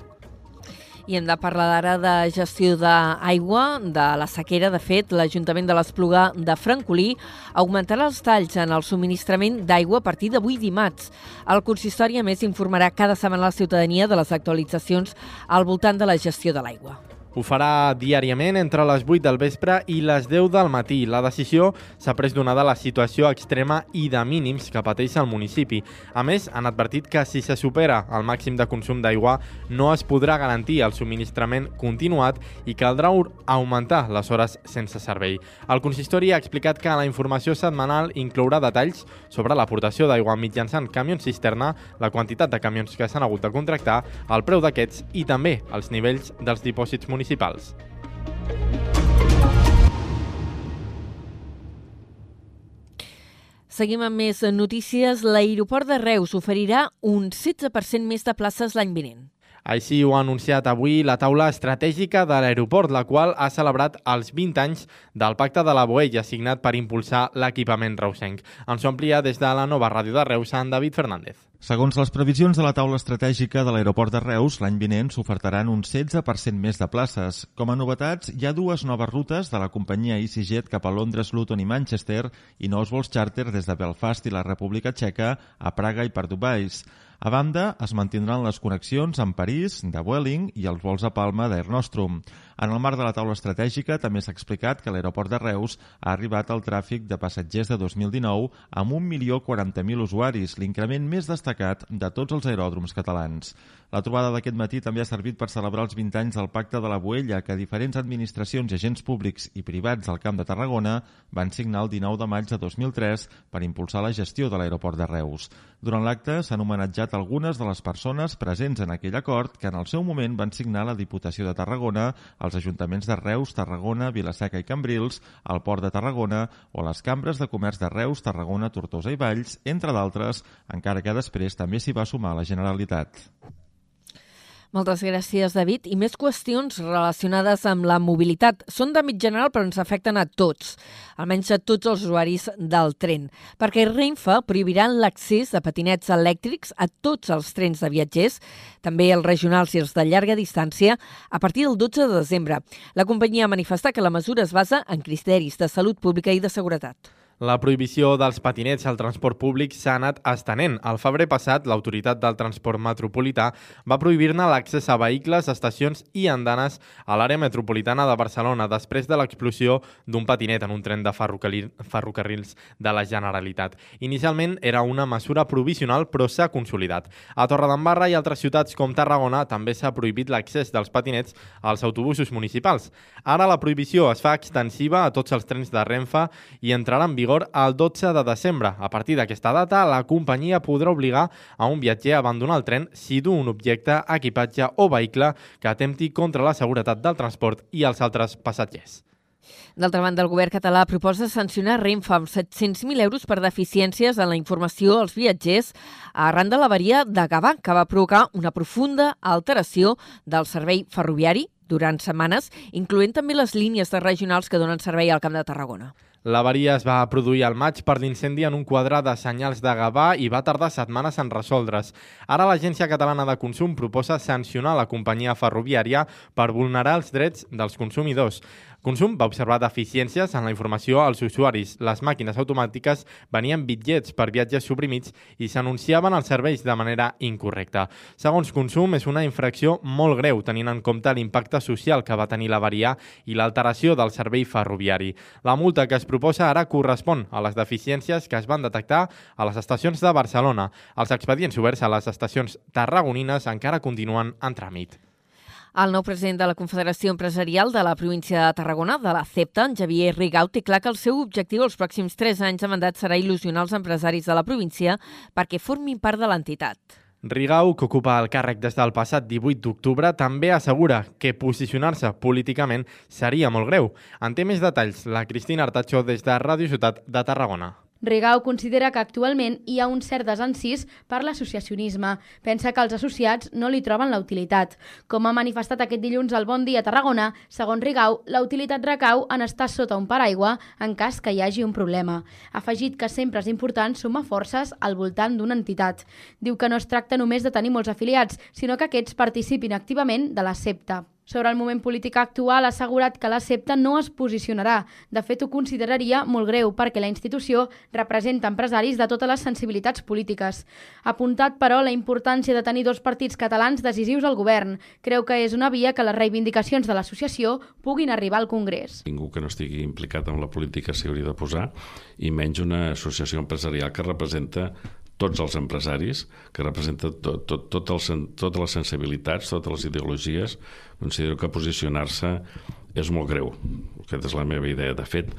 I hem de parlar d'ara de gestió d'aigua, de la sequera. De fet, l'Ajuntament de l'Espluga de Francolí augmentarà els talls en el subministrament d'aigua a partir d'avui dimarts. El consistori, a més, informarà cada setmana la ciutadania de les actualitzacions al voltant de la gestió de l'aigua. Ho farà diàriament entre les 8 del vespre i les 10 del matí. La decisió s'ha pres donada la situació extrema i de mínims que pateix el municipi. A més, han advertit que si se supera el màxim de consum d'aigua no es podrà garantir el subministrament continuat i caldrà augmentar les hores sense servei. El consistori ha explicat que la informació setmanal inclourà detalls sobre l'aportació d'aigua mitjançant camions cisterna, la quantitat de camions que s'han hagut de contractar, el preu d'aquests i també els nivells dels dipòsits municipals municipals. Seguim amb més notícies. L'aeroport de Reus oferirà un 16% més de places l'any vinent. Així ho ha anunciat avui la taula estratègica de l'aeroport, la qual ha celebrat els 20 anys del Pacte de la Boella, signat per impulsar l'equipament reusenc. Ens ho amplia des de la nova ràdio de Reus, en David Fernández. Segons les previsions de la taula estratègica de l'aeroport de Reus, l'any vinent s'ofertaran un 16% més de places. Com a novetats, hi ha dues noves rutes de la companyia EasyJet cap a Londres, Luton i Manchester i nous vols charter des de Belfast i la República Txeca a Praga i per Dubais. A banda, es mantindran les connexions amb París, de Vueling i els vols a Palma d'Air Nostrum. En el marc de la taula estratègica també s'ha explicat que l'aeroport de Reus ha arribat al tràfic de passatgers de 2019 amb 1.040.000 usuaris, l'increment més destacat de tots els aeròdroms catalans. La trobada d'aquest matí també ha servit per celebrar els 20 anys del Pacte de la Boella que diferents administracions i agents públics i privats del Camp de Tarragona van signar el 19 de maig de 2003 per impulsar la gestió de l'aeroport de Reus. Durant l'acte s'han homenatjat algunes de les persones presents en aquell acord que en el seu moment van signar la Diputació de Tarragona, els ajuntaments de Reus, Tarragona, Vilaseca i Cambrils, el Port de Tarragona o les cambres de comerç de Reus, Tarragona, Tortosa i Valls, entre d'altres, encara que després també s'hi va sumar la Generalitat. Moltes gràcies, David. I més qüestions relacionades amb la mobilitat. Són d'àmbit general, però ens afecten a tots, almenys a tots els usuaris del tren, perquè Renfe prohibirà l'accés de patinets elèctrics a tots els trens de viatgers, també els regionals i els de llarga distància, a partir del 12 de desembre. La companyia ha manifestat que la mesura es basa en criteris de salut pública i de seguretat. La prohibició dels patinets al transport públic s'ha anat estenent. Al febrer passat, l'Autoritat del Transport Metropolità va prohibir-ne l'accés a vehicles, estacions i andanes a l'àrea metropolitana de Barcelona després de l'explosió d'un patinet en un tren de ferrocarrils de la Generalitat. Inicialment era una mesura provisional, però s'ha consolidat. A Torredembarra i altres ciutats com Tarragona també s'ha prohibit l'accés dels patinets als autobusos municipals. Ara la prohibició es fa extensiva a tots els trens de Renfe i entrarà en vigor vigor el 12 de desembre. A partir d'aquesta data, la companyia podrà obligar a un viatger a abandonar el tren si du un objecte, equipatge o vehicle que atempti contra la seguretat del transport i els altres passatgers. D'altra banda, el govern català proposa sancionar Renfe amb 700.000 euros per deficiències en la informació als viatgers arran de l'averia de Gavà, que va provocar una profunda alteració del servei ferroviari durant setmanes, incloent també les línies de regionals que donen servei al Camp de Tarragona. L'avaria es va produir al maig per l'incendi en un quadre de senyals de Gavà i va tardar setmanes en resoldre's. Ara l'Agència Catalana de Consum proposa sancionar la companyia ferroviària per vulnerar els drets dels consumidors. Consum va observar deficiències en la informació als usuaris. Les màquines automàtiques venien bitllets per viatges suprimits i s'anunciaven els serveis de manera incorrecta. Segons Consum, és una infracció molt greu, tenint en compte l'impacte social que va tenir l'avaria i l'alteració del servei ferroviari. La multa que es proposa ara correspon a les deficiències que es van detectar a les estacions de Barcelona. Els expedients oberts a les estacions tarragonines encara continuen en tràmit. El nou president de la Confederació Empresarial de la província de Tarragona, de la CEPTA, en Javier Rigau, té clar que el seu objectiu els pròxims tres anys de mandat serà il·lusionar els empresaris de la província perquè formin part de l'entitat. Rigau, que ocupa el càrrec des del passat 18 d'octubre, també assegura que posicionar-se políticament seria molt greu. En té més detalls la Cristina Artacho des de Ràdio Ciutat de Tarragona. Rigau considera que actualment hi ha un cert desencís per l'associacionisme. Pensa que els associats no li troben la utilitat. Com ha manifestat aquest dilluns al Bon Dia a Tarragona, segons Rigau, la utilitat recau en estar sota un paraigua en cas que hi hagi un problema. Ha afegit que sempre és important sumar forces al voltant d'una entitat. Diu que no es tracta només de tenir molts afiliats, sinó que aquests participin activament de la CEPTA. Sobre el moment polític actual, ha assegurat que la no es posicionarà. De fet, ho consideraria molt greu perquè la institució representa empresaris de totes les sensibilitats polítiques. Ha apuntat, però, la importància de tenir dos partits catalans decisius al govern. Creu que és una via que les reivindicacions de l'associació puguin arribar al Congrés. Ningú que no estigui implicat en la política s'hi hauria de posar, i menys una associació empresarial que representa tots els empresaris, que representa tot, tot, tot el, totes les sensibilitats, totes les ideologies, considero que posicionar-se és molt greu. Aquesta és la meva idea. De fet,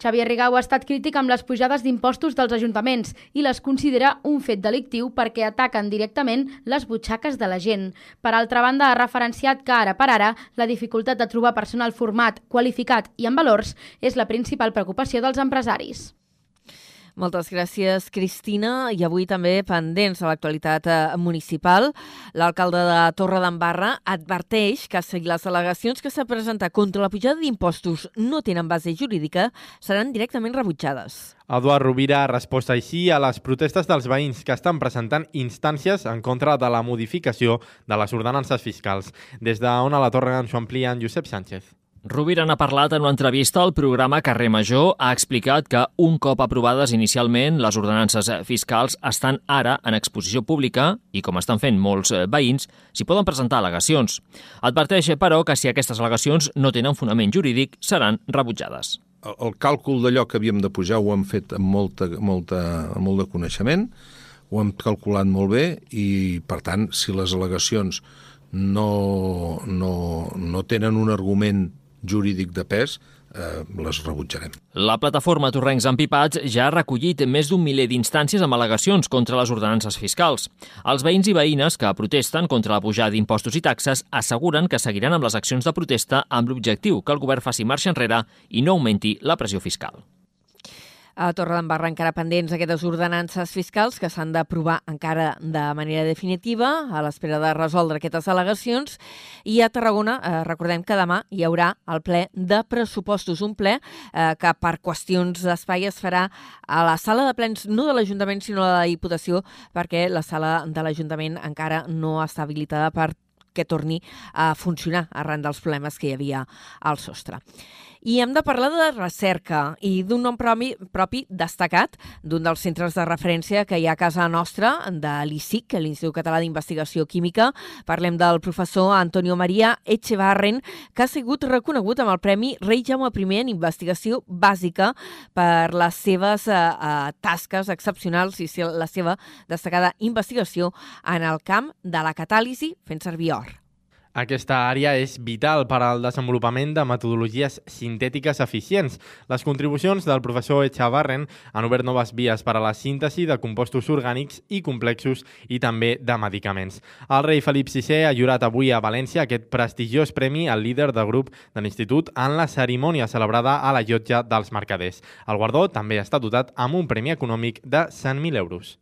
Xavier Rigau ha estat crític amb les pujades d'impostos dels ajuntaments i les considera un fet delictiu perquè ataquen directament les butxaques de la gent. Per altra banda, ha referenciat que ara per ara la dificultat de trobar personal format, qualificat i amb valors és la principal preocupació dels empresaris. Moltes gràcies, Cristina. I avui també pendents de l'actualitat eh, municipal. L'alcalde de Torre d'Embarra adverteix que si les al·legacions que s'ha presentat contra la pujada d'impostos no tenen base jurídica, seran directament rebutjades. Eduard Rovira ha respost així a les protestes dels veïns que estan presentant instàncies en contra de la modificació de les ordenances fiscals. Des d'on a la Torre ens ho amplia en Josep Sánchez. Rovira n'ha parlat en una entrevista al programa Carrer Major. Ha explicat que un cop aprovades inicialment, les ordenances fiscals estan ara en exposició pública i, com estan fent molts eh, veïns, s'hi poden presentar al·legacions. Adverteix, però, que si aquestes al·legacions no tenen fonament jurídic, seran rebutjades. El, el càlcul d'allò que havíem de pujar ho hem fet amb, molta, molta, amb molt de coneixement, ho hem calculat molt bé i, per tant, si les al·legacions no, no, no tenen un argument jurídic de pes, eh, les rebutjarem. La plataforma Torrencs Empipats ja ha recollit més d'un miler d'instàncies amb al·legacions contra les ordenances fiscals. Els veïns i veïnes que protesten contra la pujada d'impostos i taxes asseguren que seguiran amb les accions de protesta amb l'objectiu que el govern faci marxa enrere i no augmenti la pressió fiscal. A Torredembarra encara pendents aquestes ordenances fiscals que s'han d'aprovar encara de manera definitiva a l'espera de resoldre aquestes al·legacions i a Tarragona eh, recordem que demà hi haurà el ple de pressupostos, un ple eh, que per qüestions d'espai es farà a la sala de plens no de l'Ajuntament sinó de la Diputació perquè la sala de l'Ajuntament encara no està habilitada per que torni a funcionar arran dels problemes que hi havia al sostre. I hem de parlar de recerca i d'un nom propi, propi destacat d'un dels centres de referència que hi ha a casa nostra, de l'ICIC, l'Institut Català d'Investigació Química. Parlem del professor Antonio Maria Echevarren, que ha sigut reconegut amb el Premi Rei Jaume I en investigació bàsica per les seves eh, eh, tasques excepcionals i la seva destacada investigació en el camp de la catàlisi fent servir or. Aquesta àrea és vital per al desenvolupament de metodologies sintètiques eficients. Les contribucions del professor Echavarren han obert noves vies per a la síntesi de compostos orgànics i complexos i també de medicaments. El rei Felip VI ha jurat avui a València aquest prestigiós premi al líder del grup de l'Institut en la cerimònia celebrada a la llotja dels mercaders. El guardó també està dotat amb un premi econòmic de 100.000 euros.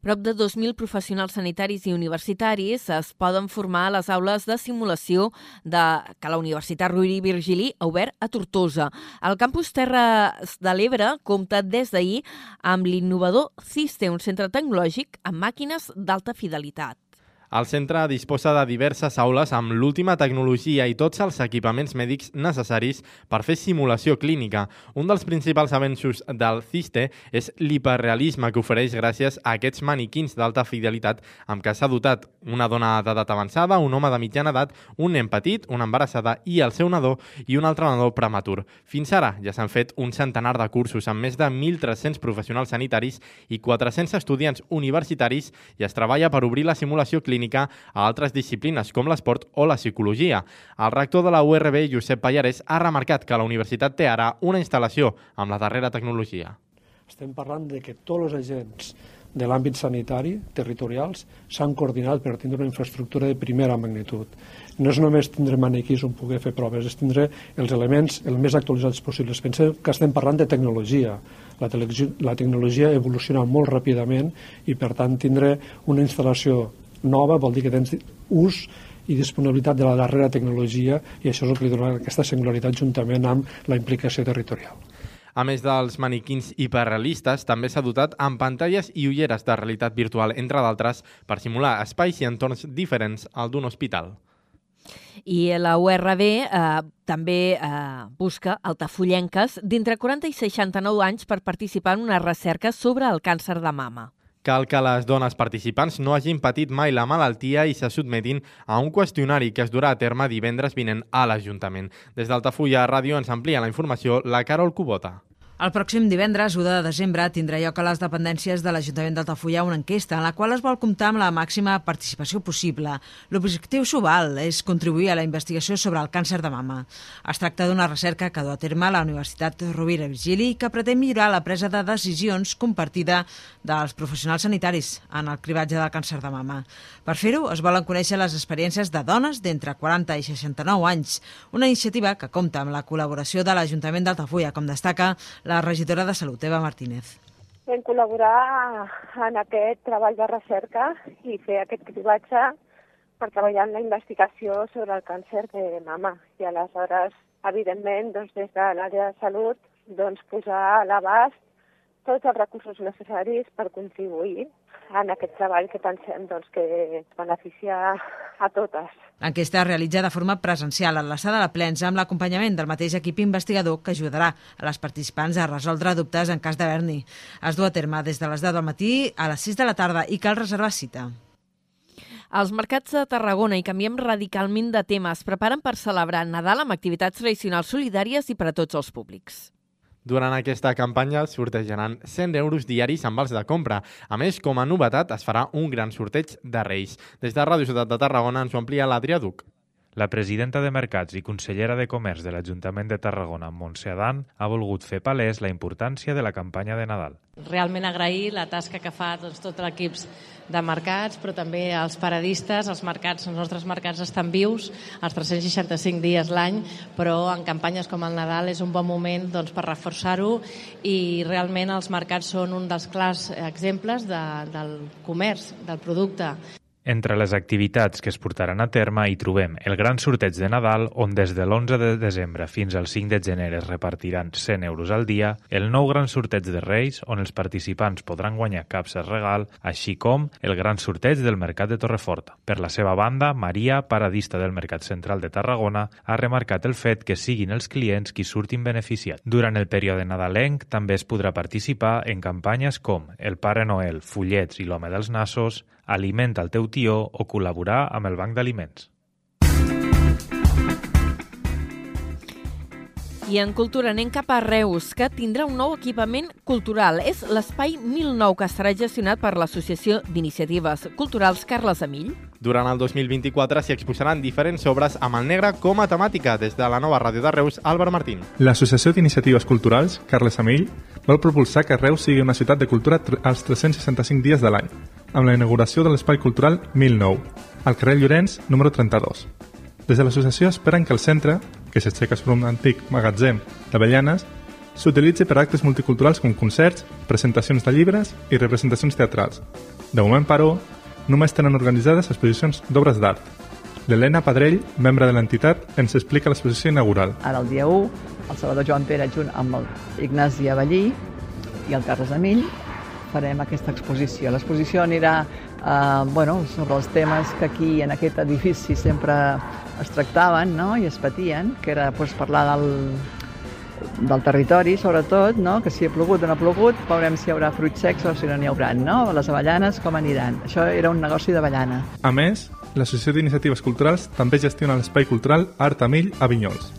Prop de 2.000 professionals sanitaris i universitaris es poden formar a les aules de simulació de, que la Universitat Rovira i Virgili ha obert a Tortosa. El campus Terres de l'Ebre compta des d'ahir amb l'innovador CISTE, un centre tecnològic amb màquines d'alta fidelitat. El centre disposa de diverses aules amb l'última tecnologia i tots els equipaments mèdics necessaris per fer simulació clínica. Un dels principals avenços del CISTE és l'hiperrealisme que ofereix gràcies a aquests maniquins d'alta fidelitat amb què s'ha dotat una dona d'edat avançada, un home de mitjana edat, un nen petit, una embarassada i el seu nadó i un altre nadó prematur. Fins ara ja s'han fet un centenar de cursos amb més de 1.300 professionals sanitaris i 400 estudiants universitaris i es treballa per obrir la simulació clínica clínica a altres disciplines com l'esport o la psicologia. El rector de la URB, Josep Pallares, ha remarcat que la universitat té ara una instal·lació amb la darrera tecnologia. Estem parlant de que tots els agents de l'àmbit sanitari, territorials, s'han coordinat per tindre una infraestructura de primera magnitud. No és només tindre manequís on poder fer proves, és tindre els elements el més actualitzats possibles. Pensem que estem parlant de tecnologia. La, la tecnologia evoluciona molt ràpidament i, per tant, tindre una instal·lació nova vol dir que tens ús i disponibilitat de la darrera tecnologia i això és el que li dona aquesta singularitat juntament amb la implicació territorial. A més dels maniquins hiperrealistes, també s'ha dotat amb pantalles i ulleres de realitat virtual, entre d'altres, per simular espais i entorns diferents al d'un hospital. I la URB eh, també eh, busca altafollenques d'entre 40 i 69 anys per participar en una recerca sobre el càncer de mama. Cal que les dones participants no hagin patit mai la malaltia i se sotmetin a un qüestionari que es durà a terme divendres vinent a l'Ajuntament. Des d'Altafulla Ràdio ens amplia la informació la Carol Cubota. El pròxim divendres, 1 de desembre, tindrà lloc a les dependències de l'Ajuntament d'Altafulla una enquesta en la qual es vol comptar amb la màxima participació possible. L'objectiu subal és contribuir a la investigació sobre el càncer de mama. Es tracta d'una recerca que du a terme la Universitat Rovira Virgili i que pretén millorar la presa de decisions compartida dels professionals sanitaris en el cribatge del càncer de mama. Per fer-ho, es volen conèixer les experiències de dones d'entre 40 i 69 anys, una iniciativa que compta amb la col·laboració de l'Ajuntament d'Altafulla, com destaca la regidora de Salut, Eva Martínez. Vam col·laborar en aquest treball de recerca i fer aquest cribatge per treballar en la investigació sobre el càncer de mama. I aleshores, evidentment, doncs, des de l'àrea de salut, doncs, posar a l'abast tots els recursos necessaris per contribuir en aquest treball que pensem doncs, que beneficia a totes. L'enquesta es realitza de forma presencial en la sala de plens amb l'acompanyament del mateix equip investigador que ajudarà a les participants a resoldre dubtes en cas d'haver-n'hi. Es du a terme des de les 10 del matí a les 6 de la tarda i cal reservar cita. Els mercats de Tarragona i canviem radicalment de tema. Es preparen per celebrar Nadal amb activitats tradicionals solidàries i per a tots els públics. Durant aquesta campanya sortejaran 100 euros diaris amb vals de compra. A més, com a novetat, es farà un gran sorteig de Reis. Des de Ràdio Ciutat de Tarragona ens ho amplia l'Adrià Duc. La presidenta de Mercats i consellera de Comerç de l'Ajuntament de Tarragona, Montse Adán, ha volgut fer palès la importància de la campanya de Nadal. Realment agrair la tasca que fa doncs, tot l'equip de mercats, però també els paradistes, els mercats, els nostres mercats estan vius els 365 dies l'any, però en campanyes com el Nadal és un bon moment doncs, per reforçar-ho i realment els mercats són un dels clars exemples de, del comerç, del producte. Entre les activitats que es portaran a terme hi trobem el gran sorteig de Nadal, on des de l'11 de desembre fins al 5 de gener es repartiran 100 euros al dia, el nou gran sorteig de Reis, on els participants podran guanyar capses regal, així com el gran sorteig del Mercat de Torreforta. Per la seva banda, Maria, paradista del Mercat Central de Tarragona, ha remarcat el fet que siguin els clients qui surtin beneficiats. Durant el període nadalenc també es podrà participar en campanyes com el Pare Noel, Fullets i l'Home dels Nassos, alimenta el teu tió o col·laborar amb el Banc d'Aliments. I en cultura anem cap a Reus, que tindrà un nou equipament cultural. És l'Espai 1009, que estarà gestionat per l'Associació d'Iniciatives Culturals Carles Amill. Durant el 2024 s'hi exposaran diferents obres amb el negre com a temàtica. Des de la nova ràdio de Reus, Álvaro Martín. L'Associació d'Iniciatives Culturals, Carles Amill, vol propulsar que Reus sigui una ciutat de cultura als 365 dies de l'any, amb la inauguració de l'Espai Cultural 1009, al carrer Llorenç, número 32. Des de l'associació esperen que el centre, que s'aixeca sobre un antic magatzem d'Avellanes, s'utilitzi per actes multiculturals com concerts, presentacions de llibres i representacions teatrals. De moment, però, només tenen organitzades exposicions d'obres d'art. L'Helena Padrell, membre de l'entitat, ens explica l'exposició inaugural. Ara, el dia 1, el Salvador Joan Pere, junt amb el Ignasi Avellí i el Carles Amill, farem aquesta exposició. L'exposició anirà eh, bueno, sobre els temes que aquí en aquest edifici sempre es tractaven no? i es patien, que era pues, parlar del, del territori, sobretot, no? que si ha plogut o no ha plogut, veurem si hi haurà fruits secs o si no n'hi haurà, no? Les avellanes com aniran. Això era un negoci d'avellana. A més, l'Associació d'Iniciatives Culturals també gestiona l'espai cultural Art a Mill a Vinyols.